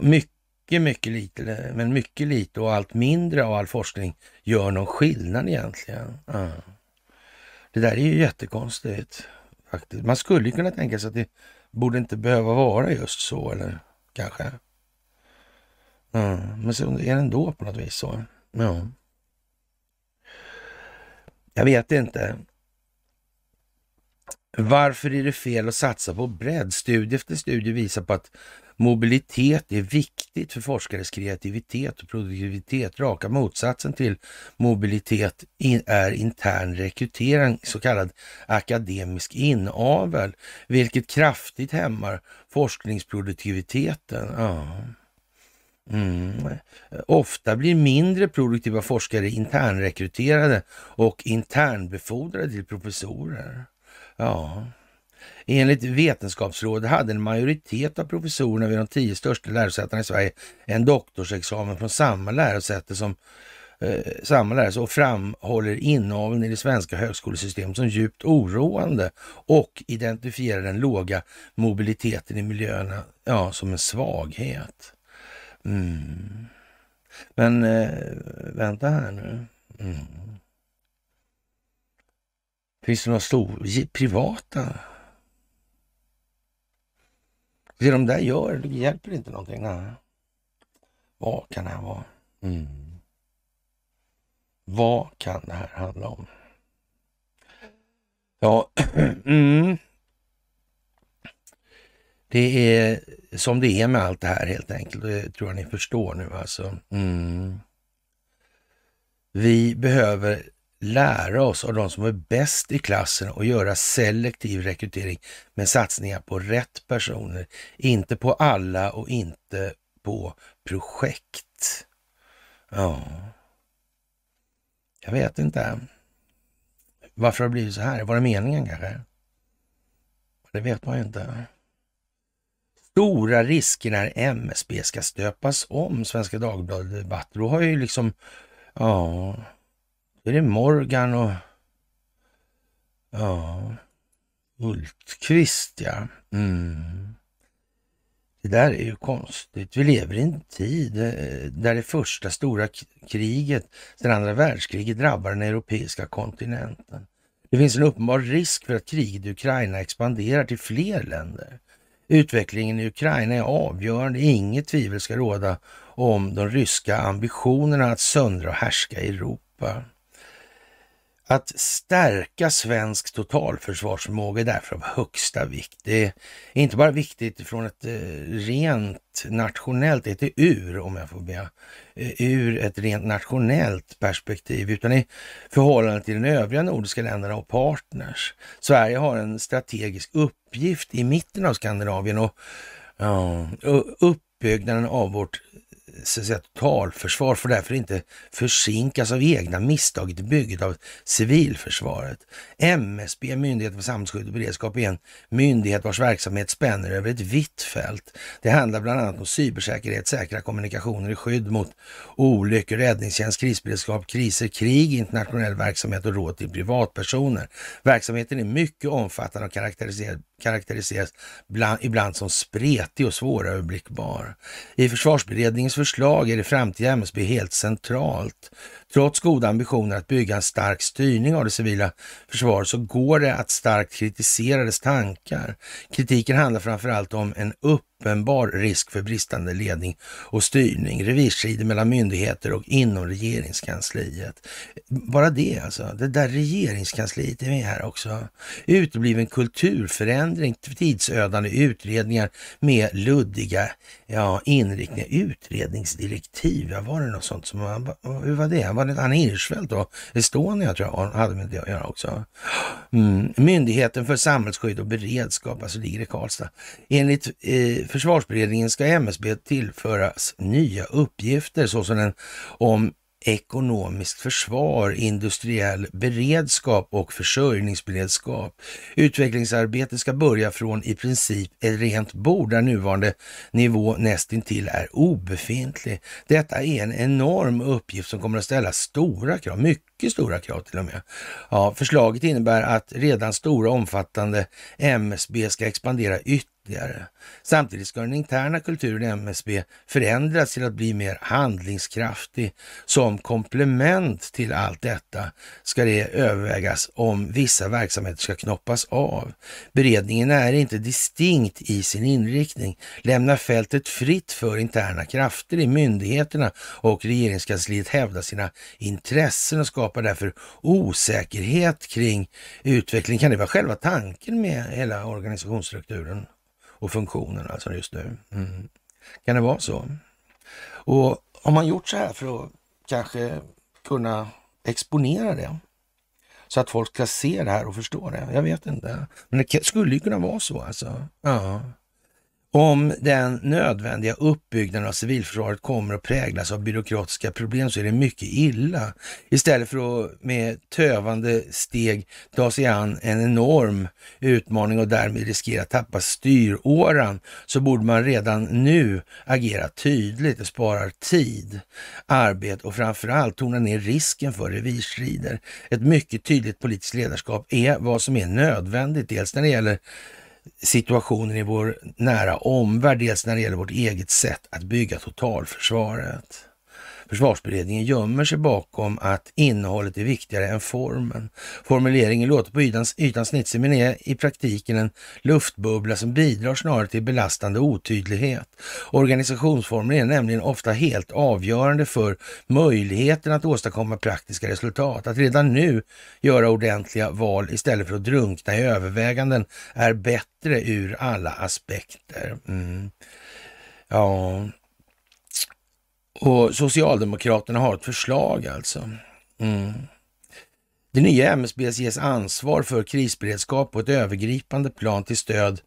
Mycket mycket, mycket lite, men mycket lite och allt mindre av all forskning gör någon skillnad egentligen. Ja. Det där är ju jättekonstigt. faktiskt. Man skulle kunna tänka sig att det borde inte behöva vara just så, eller kanske. Ja. Men så är det ändå på något vis så. Ja. Jag vet inte. Varför är det fel att satsa på bredd? Studie efter studie visar på att Mobilitet är viktigt för forskares kreativitet och produktivitet. Raka motsatsen till mobilitet är intern rekrytering, så kallad akademisk inavel, vilket kraftigt hämmar forskningsproduktiviteten. Ja. Mm. Ofta blir mindre produktiva forskare internrekryterade och internbefordrade till professorer. Ja. Enligt Vetenskapsrådet hade en majoritet av professorerna vid de tio största lärosätena i Sverige en doktorsexamen från samma lärosäte som eh, samma lärosäte och framhåller inaveln i det svenska högskolesystemet som djupt oroande och identifierar den låga mobiliteten i miljöerna ja, som en svaghet. Mm. Men eh, vänta här nu. Mm. Finns det några stora privata? Det de där gör, det hjälper inte någonting. Nej. Vad kan det här vara? Mm. Vad kan det här handla om? Ja, mm. Det är som det är med allt det här helt enkelt. Det tror jag ni förstår nu alltså. Mm. Vi behöver lära oss av de som är bäst i klassen och göra selektiv rekrytering med satsningar på rätt personer. Inte på alla och inte på projekt. Ja, jag vet inte. Varför har det blivit så här? Var det meningen kanske? Det vet man ju inte. Stora risker när MSB ska stöpas om, Svenska Dagbladet Debatt. Då har ju liksom, ja, är det Morgan och ja, Hultqvist ja. Mm. Det där är ju konstigt. Vi lever i en tid eh, där det första stora kriget sedan andra världskriget drabbar den europeiska kontinenten. Det finns en uppenbar risk för att kriget i Ukraina expanderar till fler länder. Utvecklingen i Ukraina är avgörande. Inget tvivel ska råda om de ryska ambitionerna att söndra och härska i Europa. Att stärka svensk totalförsvarsförmåga är därför av högsta vikt. Det är inte bara viktigt från ett eh, rent nationellt, ett ur om jag får be, eh, ur ett rent nationellt perspektiv, utan i förhållande till de övriga nordiska länderna och partners. Sverige har en strategisk uppgift i mitten av Skandinavien och ja, uppbyggnaden av vårt så att säga, totalförsvar får därför inte försinkas av egna misstag i bygget av civilförsvaret. MSB, Myndigheten för samhällsskydd och beredskap, är en myndighet vars verksamhet spänner över ett vitt fält. Det handlar bland annat om cybersäkerhet, säkra kommunikationer, i skydd mot olyckor, räddningstjänst, krisberedskap, kriser, krig, internationell verksamhet och råd till privatpersoner. Verksamheten är mycket omfattande och karaktäriserad karaktäriseras bland, ibland som spretig och svåröverblickbar. I försvarsberedningens förslag är det framtida MSB helt centralt. Trots goda ambitioner att bygga en stark styrning av det civila försvaret så går det att starkt kritisera dess tankar. Kritiken handlar framförallt om en uppenbar risk för bristande ledning och styrning, revirstrider mellan myndigheter och inom regeringskansliet. Bara det alltså, det där regeringskansliet är med här också. Utebliven kulturförändring, tidsödande utredningar med luddiga ja, inriktningar, utredningsdirektiv, ja, var det något sånt som, hur var det? Var det Anna Hirschfeldt då? Estonia tror jag hade med det att göra också. Mm. Myndigheten för samhällsskydd och beredskap, alltså ligger i Karlstad. Enligt eh, försvarsberedningen ska MSB tillföras nya uppgifter såsom den om ekonomiskt försvar, industriell beredskap och försörjningsberedskap. Utvecklingsarbetet ska börja från i princip ett rent bord där nuvarande nivå nästintill är obefintlig. Detta är en enorm uppgift som kommer att ställa stora krav, mycket mycket stora krav till och med. Ja, förslaget innebär att redan stora omfattande MSB ska expandera ytterligare. Samtidigt ska den interna kulturen i MSB förändras till att bli mer handlingskraftig. Som komplement till allt detta ska det övervägas om vissa verksamheter ska knoppas av. Beredningen är inte distinkt i sin inriktning, lämnar fältet fritt för interna krafter i myndigheterna och regeringskansliet hävda sina intressen och skapa skapar därför osäkerhet kring utveckling. Kan det vara själva tanken med hela organisationsstrukturen? och funktionen alltså just nu. Mm. Kan det vara så? Och har man gjort så här för att kanske kunna exponera det så att folk ska se det här och förstå det? Jag vet inte. Men det skulle ju kunna vara så alltså. Ja. Om den nödvändiga uppbyggnaden av civilförsvaret kommer att präglas av byråkratiska problem så är det mycket illa. Istället för att med tövande steg ta sig an en enorm utmaning och därmed riskera att tappa styråran så borde man redan nu agera tydligt. Det sparar tid, arbete och framförallt tona ner risken för revirstrider. Ett mycket tydligt politiskt ledarskap är vad som är nödvändigt, dels när det gäller situationen i vår nära omvärld, dels när det gäller vårt eget sätt att bygga totalförsvaret. Försvarsberedningen gömmer sig bakom att innehållet är viktigare än formen. Formuleringen låter på ytan, ytan snitsig men är i praktiken en luftbubbla som bidrar snarare till belastande otydlighet. Organisationsformen är nämligen ofta helt avgörande för möjligheten att åstadkomma praktiska resultat. Att redan nu göra ordentliga val istället för att drunkna i överväganden är bättre ur alla aspekter. Mm. Ja, och Socialdemokraterna har ett förslag alltså. Mm. Det nya MSB ges ansvar för krisberedskap på ett övergripande plan till stöd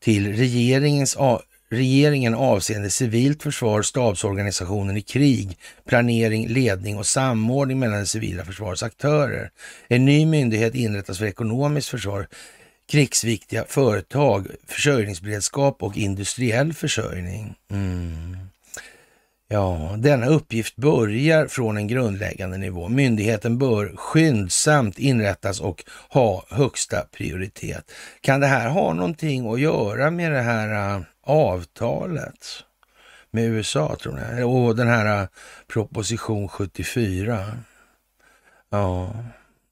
till regeringens regeringen avseende civilt försvar, stabsorganisationen i krig, planering, ledning och samordning mellan det civila försvarets aktörer. En ny myndighet inrättas för ekonomiskt försvar, krigsviktiga företag, försörjningsberedskap och industriell försörjning. Mm. Ja, denna uppgift börjar från en grundläggande nivå. Myndigheten bör skyndsamt inrättas och ha högsta prioritet. Kan det här ha någonting att göra med det här äh, avtalet med USA, tror ni? Och den här äh, proposition 74? Ja,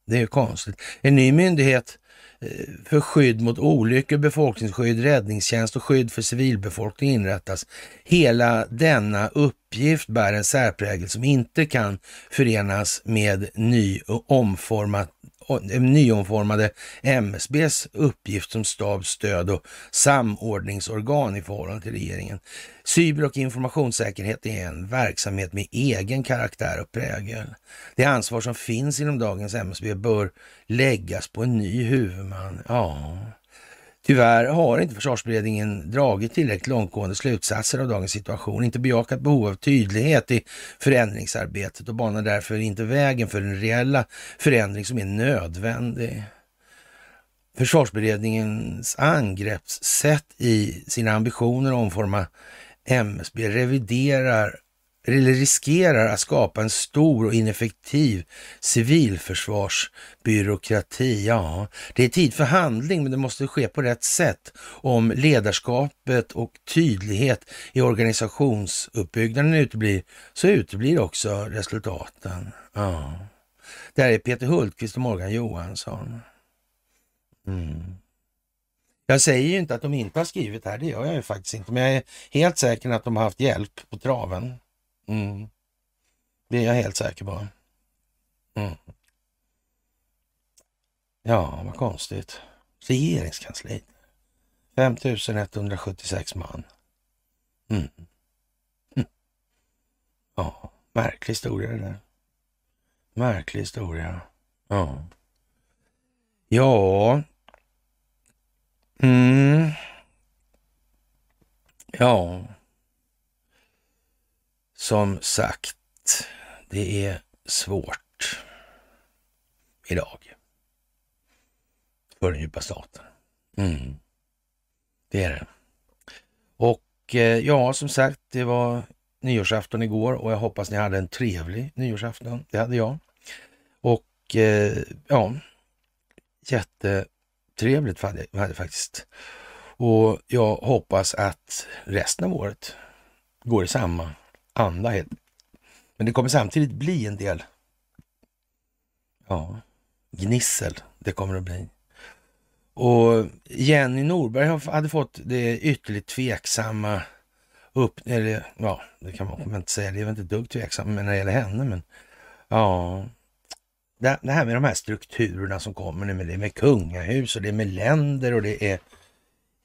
det är konstigt. En ny myndighet Eh, för skydd mot olyckor, befolkningsskydd, räddningstjänst och skydd för civilbefolkning inrättas. Hela denna uppgift bär en särprägel som inte kan förenas med ny och omformat Eh, nyomformade MSBs uppgift som stab, stöd och samordningsorgan i förhållande till regeringen. Cyber och informationssäkerhet är en verksamhet med egen karaktär och prägel. Det ansvar som finns inom dagens MSB bör läggas på en ny huvudman. Ja, Tyvärr har inte försvarsberedningen dragit tillräckligt långtgående slutsatser av dagens situation, inte bejakat behov av tydlighet i förändringsarbetet och banar därför inte vägen för den reella förändring som är nödvändig. Försvarsberedningens angreppssätt i sina ambitioner att omforma MSB reviderar eller riskerar att skapa en stor och ineffektiv civilförsvarsbyråkrati. Ja, det är tid för handling, men det måste ske på rätt sätt. Om ledarskapet och tydlighet i organisationsuppbyggnaden uteblir, så uteblir också resultaten. Ja. Det här är Peter Hultqvist och Morgan Johansson. Mm. Jag säger ju inte att de inte har skrivit här, det gör jag ju faktiskt inte, men jag är helt säker på att de har haft hjälp på traven. Mm. Det är jag helt säker på. Mm. Ja, vad konstigt. Regeringskansliet. 5176 man. Mm. Mm. Ja, märklig historia det där. Märklig historia. Ja. Ja. Mm. Ja. Som sagt, det är svårt idag för den djupa staten. Mm. Det är det. Och eh, ja, som sagt, det var nyårsafton igår och jag hoppas ni hade en trevlig nyårsafton. Det hade jag. Och eh, ja, jättetrevligt hade jag faktiskt. Och jag hoppas att resten av året går i samma anda. Helt. Men det kommer samtidigt bli en del ja, gnissel. Det kommer att bli. Och Jenny Norberg hade fått det ytterligt tveksamma upp, eller ja, det kan man inte säga, det är väl inte ett dugg tveksamt när det gäller henne, men ja, det, det, här med de här strukturerna som kommer nu med det är med kungahus och det är med länder och det är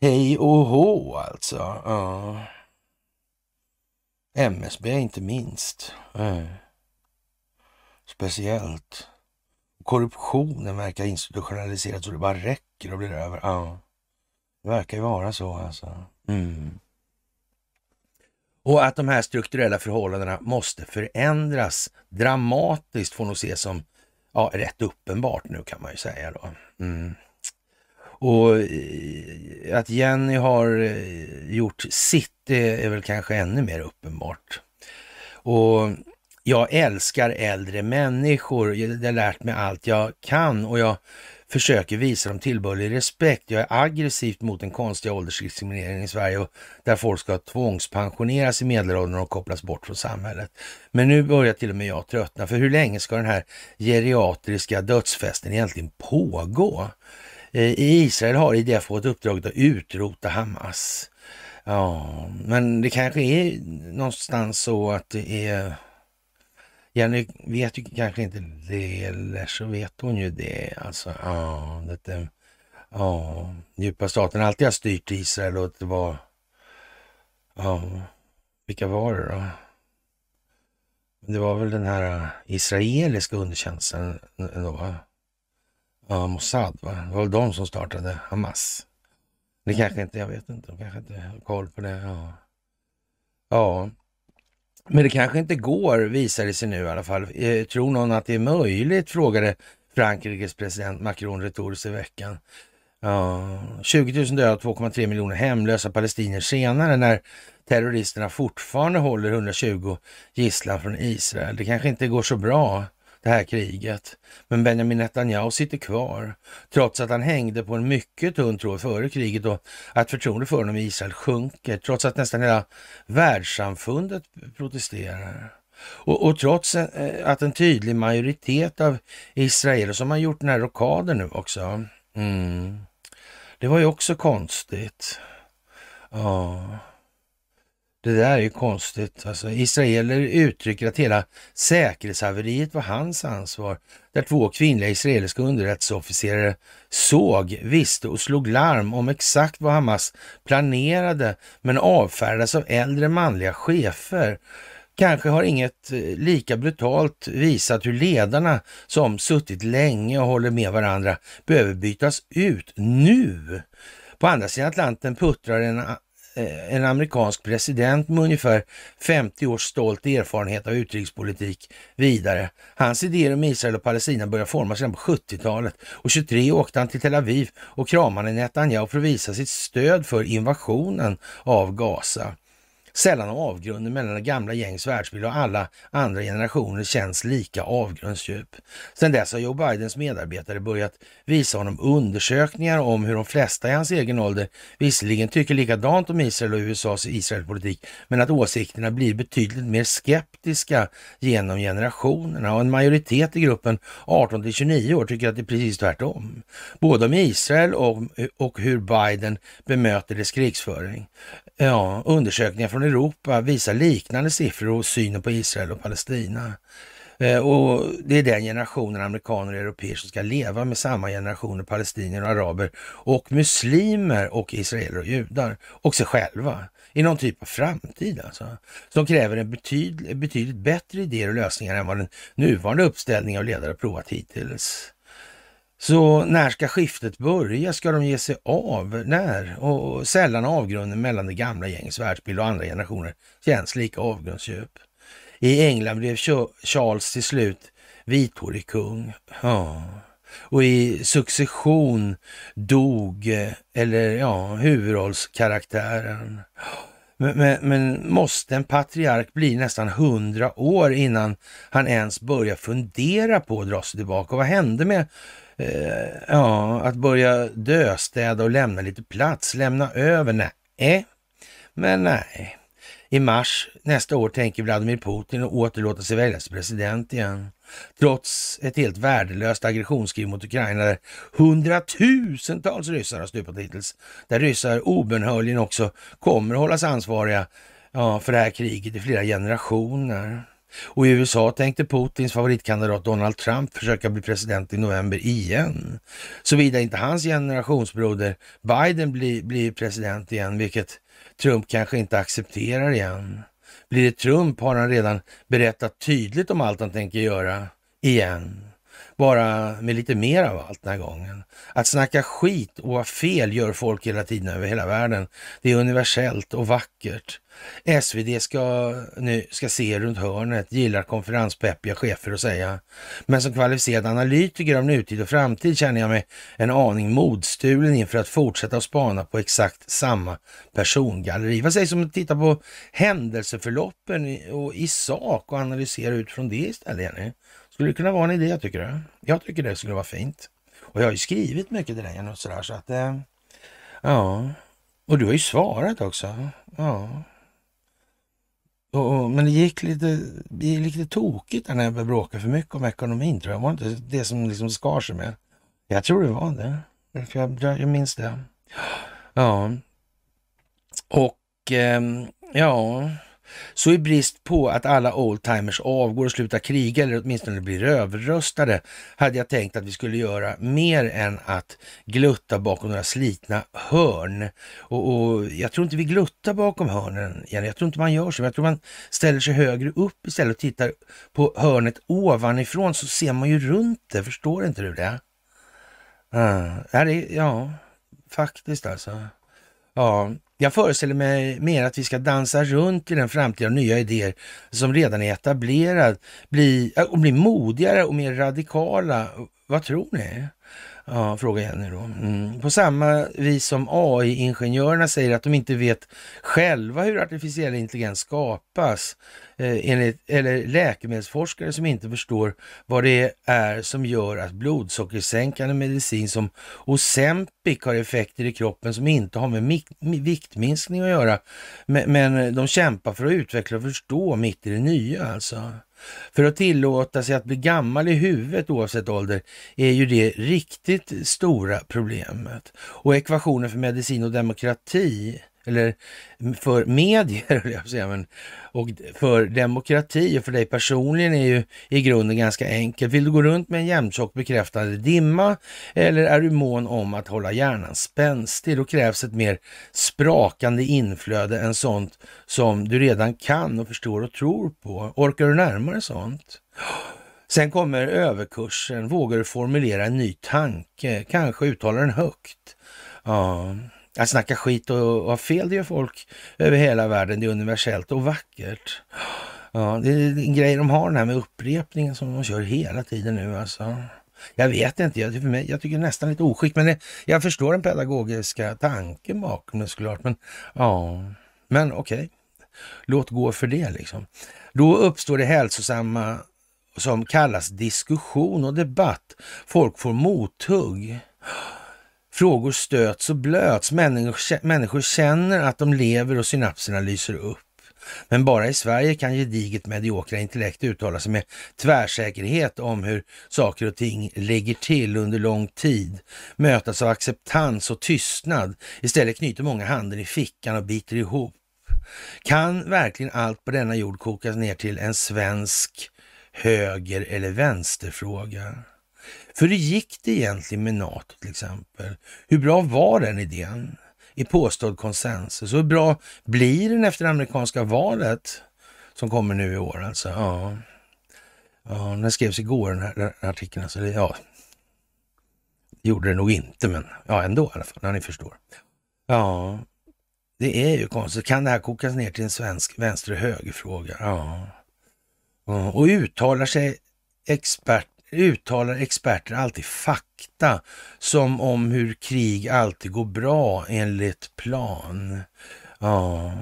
hej och hå alltså. Ja. MSB inte minst. Nej. Speciellt. Korruptionen verkar institutionaliserad så det bara räcker och blir över. Ja. Det verkar ju vara så alltså. Mm. Och att de här strukturella förhållandena måste förändras dramatiskt får nog ses som ja, rätt uppenbart nu kan man ju säga då. Mm. Och eh, att Jenny har eh, gjort sitt det är väl kanske ännu mer uppenbart. Och jag älskar äldre människor. Jag har lärt mig allt jag kan och jag försöker visa dem tillbörlig respekt. Jag är aggressivt mot den konstiga åldersdiskrimineringen i Sverige och där folk ska tvångspensioneras i medelåldern och kopplas bort från samhället. Men nu börjar till och med jag tröttna, för hur länge ska den här geriatriska dödsfesten egentligen pågå? Eh, I Israel har IDF fått uppdraget att utrota Hamas. Ja, men det kanske är någonstans så att det är Jenny vet ju kanske inte det, eller så vet hon ju det. Alltså, ja, det, ja, djupa staten alltid har styrt Israel och det var, ja, vilka var det då? Det var väl den här äh, israeliska underkänslan då, va? Ja, Mossad, va? Det var väl de som startade Hamas. Det kanske inte, jag vet inte, de kanske inte har koll på det. Ja. ja, men det kanske inte går, visar det sig nu i alla fall. Eh, tror någon att det är möjligt? frågade Frankrikes president Macron retoriskt i veckan. Ja, 20 000 döda och 2,3 miljoner hemlösa palestinier senare när terroristerna fortfarande håller 120 gisslan från Israel. Det kanske inte går så bra det här kriget. Men Benjamin Netanyahu sitter kvar, trots att han hängde på en mycket tunn tråd före kriget och att förtroendet för honom i Israel sjunker, trots att nästan hela världssamfundet protesterar. Och, och trots eh, att en tydlig majoritet av israeler som har gjort den här rockaden nu också. Mm, det var ju också konstigt. Ja. Det där är ju konstigt. Alltså, israeler uttrycker att hela säkerhetshaveriet var hans ansvar. Där två kvinnliga israeliska underrättelseofficerare såg, visste och slog larm om exakt vad Hamas planerade men avfärdades av äldre manliga chefer. Kanske har inget eh, lika brutalt visat hur ledarna som suttit länge och håller med varandra behöver bytas ut nu. På andra sidan Atlanten puttrar en Eh, en amerikansk president med ungefär 50 års stolt erfarenhet av utrikespolitik vidare. Hans idéer om Israel och Palestina började formas redan på 70-talet och 23 åkte han till Tel Aviv och kramade Netanyahu för att visa sitt stöd för invasionen av Gaza. Sällan avgrunden mellan det gamla gängs världsbild och alla andra generationer känns lika avgrundsdjup. Sedan dess har Joe Bidens medarbetare börjat visa honom undersökningar om hur de flesta i hans egen ålder visserligen tycker likadant om Israel och USAs Israelpolitik, men att åsikterna blir betydligt mer skeptiska genom generationerna och en majoritet i gruppen 18 till 29 år tycker att det är precis tvärtom. Både om Israel och, och hur Biden bemöter dess krigsföring. Ja, undersökningar från Europa visar liknande siffror och synen på Israel och Palestina. Eh, och det är den generationen amerikaner och europeer som ska leva med samma generationer palestinier och araber och muslimer och israeler och judar och sig själva i någon typ av framtid alltså. Som kräver en betydligt, betydligt bättre idéer och lösningar än vad den nuvarande uppställningen av ledare provat hittills. Så när ska skiftet börja? Ska de ge sig av? När? Och sällan avgrunden mellan det gamla gängets världsbild och andra generationer känns lika avgrundsdjup. I England blev Charles till slut vithårig kung. Ja. Och i succession dog, eller ja, huvudrollskaraktären. Men, men, men, måste en patriark bli nästan hundra år innan han ens börjar fundera på att dra sig tillbaka? Och vad hände med eh, ja, att börja döstäda och lämna lite plats, lämna över. Nej, eh? men nej. I mars nästa år tänker Vladimir Putin återlåta sig väljas president igen. Trots ett helt värdelöst aggressionskrig mot Ukraina där hundratusentals ryssar har stupat hittills. Där ryssar obönhörligen också kommer att hållas ansvariga ja, för det här kriget i flera generationer. Och i USA tänkte Putins favoritkandidat Donald Trump försöka bli president i november igen. Såvida inte hans generationsbroder Biden blir, blir president igen, vilket Trump kanske inte accepterar igen. Blir det Trump har han redan berättat tydligt om allt han tänker göra igen. Bara med lite mer av allt den här gången. Att snacka skit och ha fel gör folk hela tiden över hela världen. Det är universellt och vackert. SvD ska, nu, ska se runt hörnet, gillar konferenspeppiga chefer och säga. Men som kvalificerad analytiker av nutid och framtid känner jag mig en aning modstulen inför att fortsätta att spana på exakt samma persongalleri. Vad sägs om att titta på händelseförloppen i, och i sak och analysera utifrån det istället, Jenny? Skulle det kunna vara en idé, tycker du? Jag tycker det skulle vara fint. Och jag har ju skrivit mycket till dig och sådär så att, eh, ja. Och du har ju svarat också. Ja. Och, och, men det gick lite, det gick lite tokigt när jag började bråka för mycket om ekonomin tror jag. Var inte det som liksom skar sig med? Jag tror det var det. Jag, jag minns det. Ja. Och eh, ja, så i brist på att alla oldtimers avgår och slutar kriga eller åtminstone blir överröstade hade jag tänkt att vi skulle göra mer än att glutta bakom några slitna hörn. Och, och jag tror inte vi gluttar bakom hörnen, Jenny. Jag tror inte man gör så. Jag tror man ställer sig högre upp istället och tittar på hörnet ovanifrån så ser man ju runt det. Förstår inte du det? Uh, ja, faktiskt alltså. Ja, jag föreställer mig mer att vi ska dansa runt i den framtida nya idéer som redan är etablerad bli, och bli modigare och mer radikala. Vad tror ni? Ja, frågar Jenny då. Mm. På samma vis som AI-ingenjörerna säger att de inte vet själva hur artificiell intelligens skapas. Eh, enligt, eller läkemedelsforskare som inte förstår vad det är som gör att blodsockersänkande medicin som Ozempic har effekter i kroppen som inte har med viktminskning att göra. Men, men de kämpar för att utveckla och förstå mitt i det nya alltså. För att tillåta sig att bli gammal i huvudet oavsett ålder är ju det riktigt stora problemet. Och ekvationen för medicin och demokrati eller för medier, jag säga, men, och för demokrati och för dig personligen är ju i grunden ganska enkelt. Vill du gå runt med en jämntjock bekräftande dimma eller är du mån om att hålla hjärnan spänstig? Då krävs ett mer sprakande inflöde än sånt som du redan kan och förstår och tror på. Orkar du närmare sånt? Sen kommer överkursen. Vågar du formulera en ny tanke? Kanske uttala den högt? Ja, att snacka skit och, ha fel, det gör folk över hela världen. Det är universellt och vackert. Ja, det är en grej de har den här med upprepningen som de kör hela tiden nu alltså. Jag vet inte, jag, för mig, jag tycker det är nästan lite oskick, men det, jag förstår den pedagogiska tanken bakom det såklart. Men ja, men okej, okay. låt gå för det liksom. Då uppstår det hälsosamma som kallas diskussion och debatt. Folk får mothugg. Frågor stöts och blöts. Människor, känner att de lever och synapserna lyser upp. Men bara i Sverige kan gediget mediokra intellekt uttala sig med tvärsäkerhet om hur saker och ting ligger till under lång tid, mötas av acceptans och tystnad. Istället knyter många handen i fickan och biter ihop. Kan verkligen allt på denna jord kokas ner till en svensk höger eller vänsterfråga? För hur gick det egentligen med NATO till exempel? Hur bra var den idén i påstådd konsensus? Hur bra blir den efter det amerikanska valet som kommer nu i år alltså? Ja, ja den skrevs igår den här, den här artikeln. Alltså, det, ja, gjorde det nog inte, men ja, ändå i alla fall, när ni förstår. Ja, det är ju konstigt. Kan det här kokas ner till en svensk vänster och högerfråga? Ja. Och uttalar sig expert uttalar experter alltid fakta som om hur krig alltid går bra enligt plan. Ja.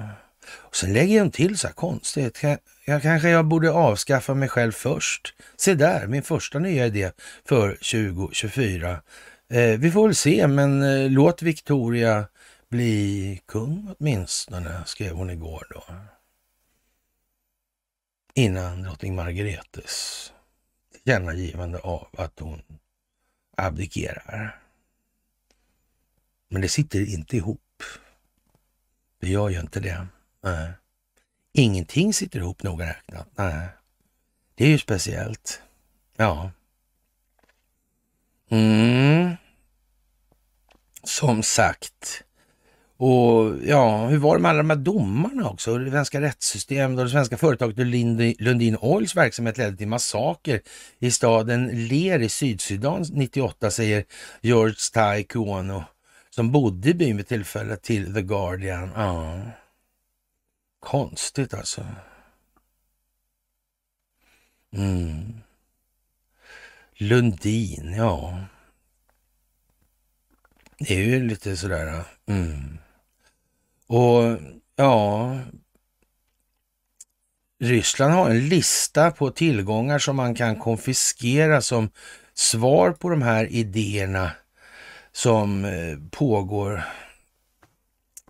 Och sen lägger de till så här konstigt. Jag, kanske jag borde avskaffa mig själv först. Se där, min första nya idé för 2024. Eh, vi får väl se, men eh, låt Victoria bli kung åtminstone, skrev hon igår då. Innan drottning Margaretes tillkännagivande av att hon abdikerar. Men det sitter inte ihop. Det gör ju inte det. Nej. Ingenting sitter ihop noga räknat. Nej. Det är ju speciellt. Ja. Mm. Som sagt, och ja, hur var det med alla de här domarna också? Det svenska rättssystemet och det svenska företaget Lundin Oils verksamhet ledde till massaker i staden Ler i Sydsudan 98, säger George Tai Kuono som bodde i byn vid tillfället till The Guardian. Ja. Konstigt alltså. Mm. Lundin, ja. Det är ju lite sådär. Mm. Och ja, Ryssland har en lista på tillgångar som man kan konfiskera som svar på de här idéerna som eh, pågår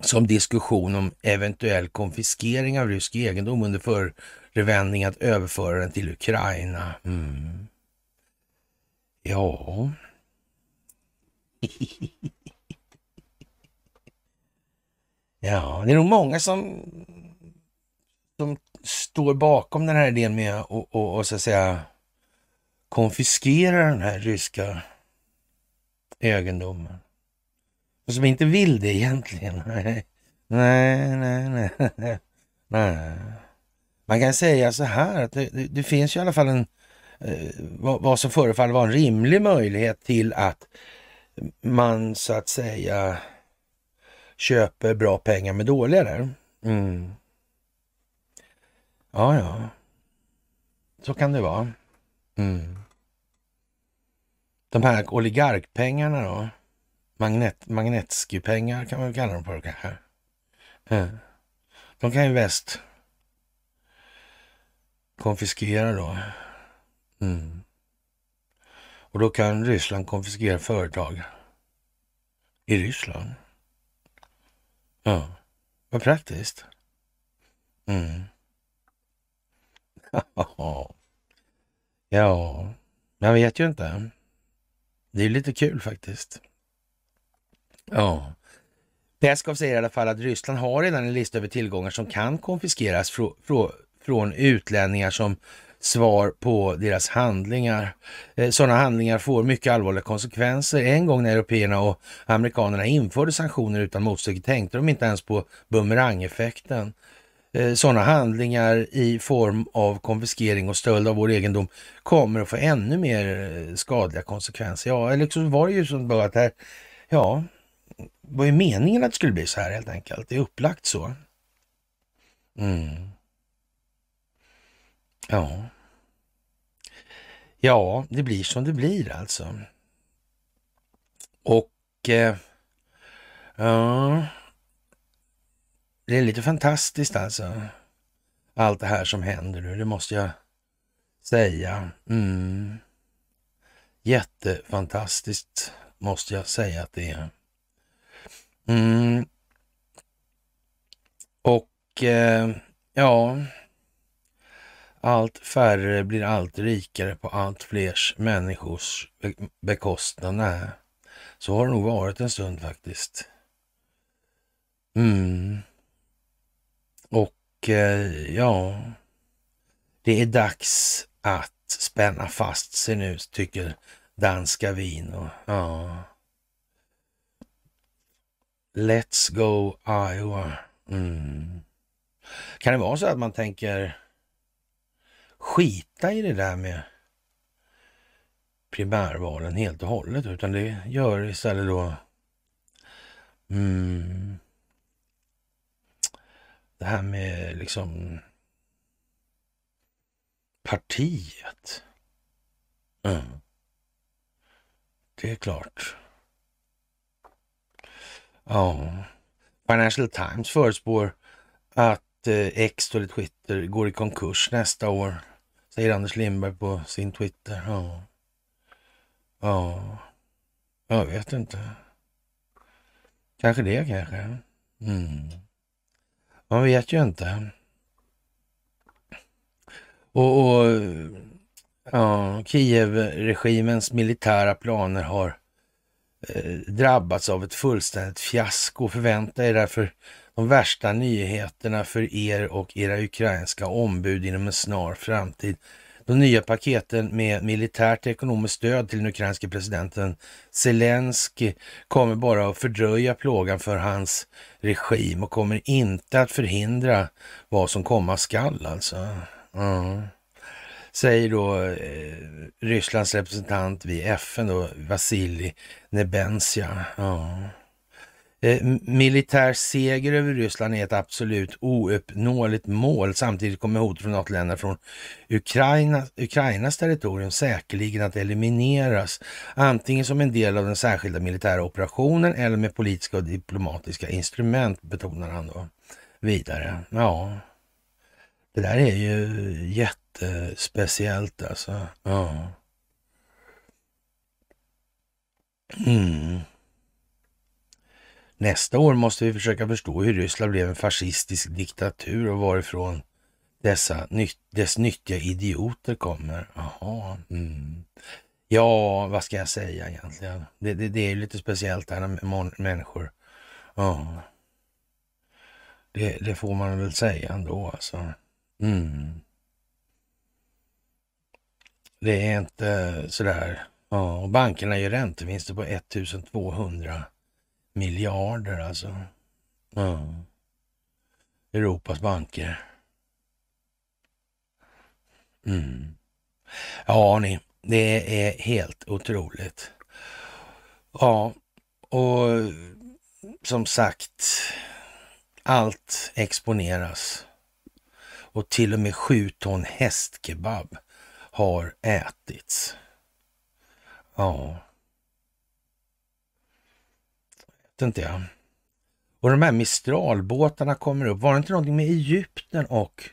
som diskussion om eventuell konfiskering av rysk egendom under förevändning att överföra den till Ukraina. Mm. Ja... ja, det är nog många som, som står bakom den här idén med att och, och, och, så att säga konfiskera den här ryska egendomen. Och som inte vill det egentligen. Nej, nej, nej, nej. nej. Man kan säga så här att det, det, det finns ju i alla fall en eh, vad, vad som förefaller vara en rimlig möjlighet till att man så att säga köper bra pengar med dåliga där. Mm. Ja, ja. Så kan det vara. Mm. De här oligarkpengarna då? Magnet, Magnetsky-pengar kan man kalla dem för kanske. De kan ju väst konfiskera då. Mm. Och då kan Ryssland konfiskera företag i Ryssland. Ja, vad praktiskt. Mm. ja, jag vet ju inte. Det är lite kul faktiskt. Ja. Peskov säger i alla fall att Ryssland har redan en lista över tillgångar som kan konfiskeras fr fr från utlänningar som svar på deras handlingar. Eh, sådana handlingar får mycket allvarliga konsekvenser. En gång när européerna och amerikanerna införde sanktioner utan motstycke tänkte de inte ens på bumerangeffekten. Eh, sådana handlingar i form av konfiskering och stöld av vår egendom kommer att få ännu mer eh, skadliga konsekvenser. Ja, eller så var det ju som att det här, ja, var är meningen att det skulle bli så här helt enkelt. Det är upplagt så. Mm. Ja. Ja, det blir som det blir alltså. Och eh, ja, det är lite fantastiskt alltså. Allt det här som händer nu, det måste jag säga. Mm. Jättefantastiskt måste jag säga att det är. Mm. Och eh, ja, allt färre blir allt rikare på allt flers människors bekostnad. Nej, så har det nog varit en stund faktiskt. Mm. Och eh, ja, det är dags att spänna fast sig nu, tycker danska vin. Och, ja. Let's go Iowa. Mm. Kan det vara så att man tänker skita i det där med primärvalen helt och hållet, utan det gör istället då mm, det här med liksom partiet. Mm. Det är klart. Ja. Financial Times förutspår att eh, X eller Twitter går i konkurs nästa år. Säger Anders Lindberg på sin Twitter. Ja. Ja. Jag vet inte. Kanske det kanske. Mm. Man vet ju inte. Och, och ja, Kiev-regimens militära planer har eh, drabbats av ett fullständigt fiasko. Förvänta er därför de värsta nyheterna för er och era ukrainska ombud inom en snar framtid. De nya paketen med militärt ekonomiskt stöd till den ukrainske presidenten Zelensky kommer bara att fördröja plågan för hans regim och kommer inte att förhindra vad som komma skall alltså. Mm. Säger då eh, Rysslands representant vid FN då, Vasilij Nebenzia. Mm. Eh, militär seger över Ryssland är ett absolut ouppnåeligt mål. Samtidigt kommer hot från NATO-länder från Ukraina, Ukrainas territorium säkerligen att elimineras. Antingen som en del av den särskilda militära operationen eller med politiska och diplomatiska instrument, betonar han då vidare. Ja, det där är ju jättespeciellt alltså. Ja. Mm. Nästa år måste vi försöka förstå hur Ryssland blev en fascistisk diktatur och varifrån dessa, dess nyttiga idioter kommer. Jaha. Mm. Ja, vad ska jag säga egentligen? Det, det, det är lite speciellt det här med människor. Ja. Det, det, får man väl säga ändå alltså. Mm. Det är inte sådär. Ja, och bankerna gör räntevinster på 1200 miljarder alltså. Ja. Europas banker. Mm. Ja, ni, det är helt otroligt. Ja, och som sagt, allt exponeras. Och till och med sju ton hästkebab har ätits. Ja. Vet inte jag. Och de här Mistralbåtarna kommer upp. Var det inte någonting med Egypten och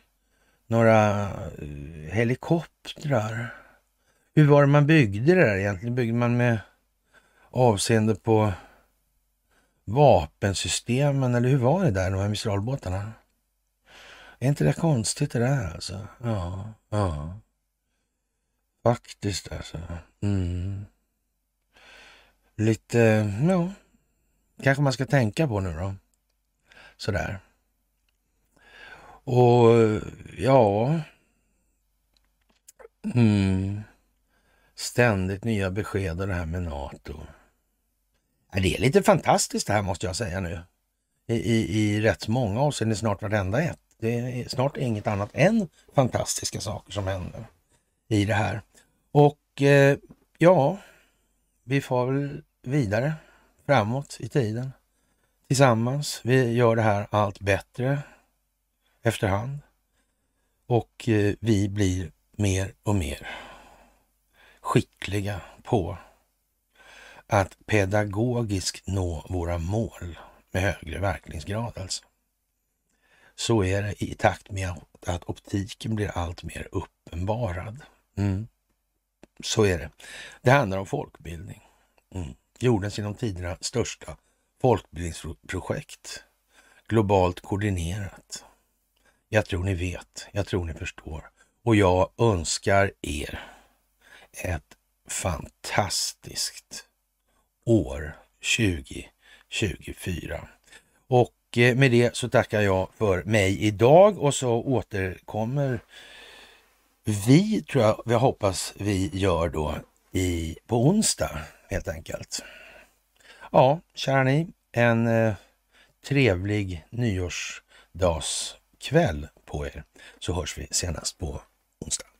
några eh, helikoptrar? Hur var det man byggde det där egentligen? Byggde man med avseende på vapensystemen eller hur var det där, de här Mistralbåtarna? Är inte det konstigt det där alltså? Ja, ja. Faktiskt alltså. Mm. Lite, ja, kanske man ska tänka på nu då. Sådär. Och ja, mm. ständigt nya besked och det här med NATO. Det är lite fantastiskt det här måste jag säga nu. I, i, i rätt många avseenden, snart vartenda ett. Det är snart inget annat än fantastiska saker som händer i det här. Och eh, ja, vi får väl vidare framåt i tiden tillsammans. Vi gör det här allt bättre efterhand och eh, vi blir mer och mer skickliga på att pedagogiskt nå våra mål med högre verkningsgrad alltså. Så är det i takt med att optiken blir allt mer uppenbarad. Mm. Så är det. Det handlar om folkbildning. Mm. Jordens genom tiderna största folkbildningsprojekt. Globalt koordinerat. Jag tror ni vet, jag tror ni förstår. Och jag önskar er ett fantastiskt år 2024. Och eh, med det så tackar jag för mig idag och så återkommer vi, tror jag, jag hoppas vi gör då i, på onsdag helt enkelt. Ja, kära ni, en eh, trevlig nyårsdagskväll på er så hörs vi senast på onsdag.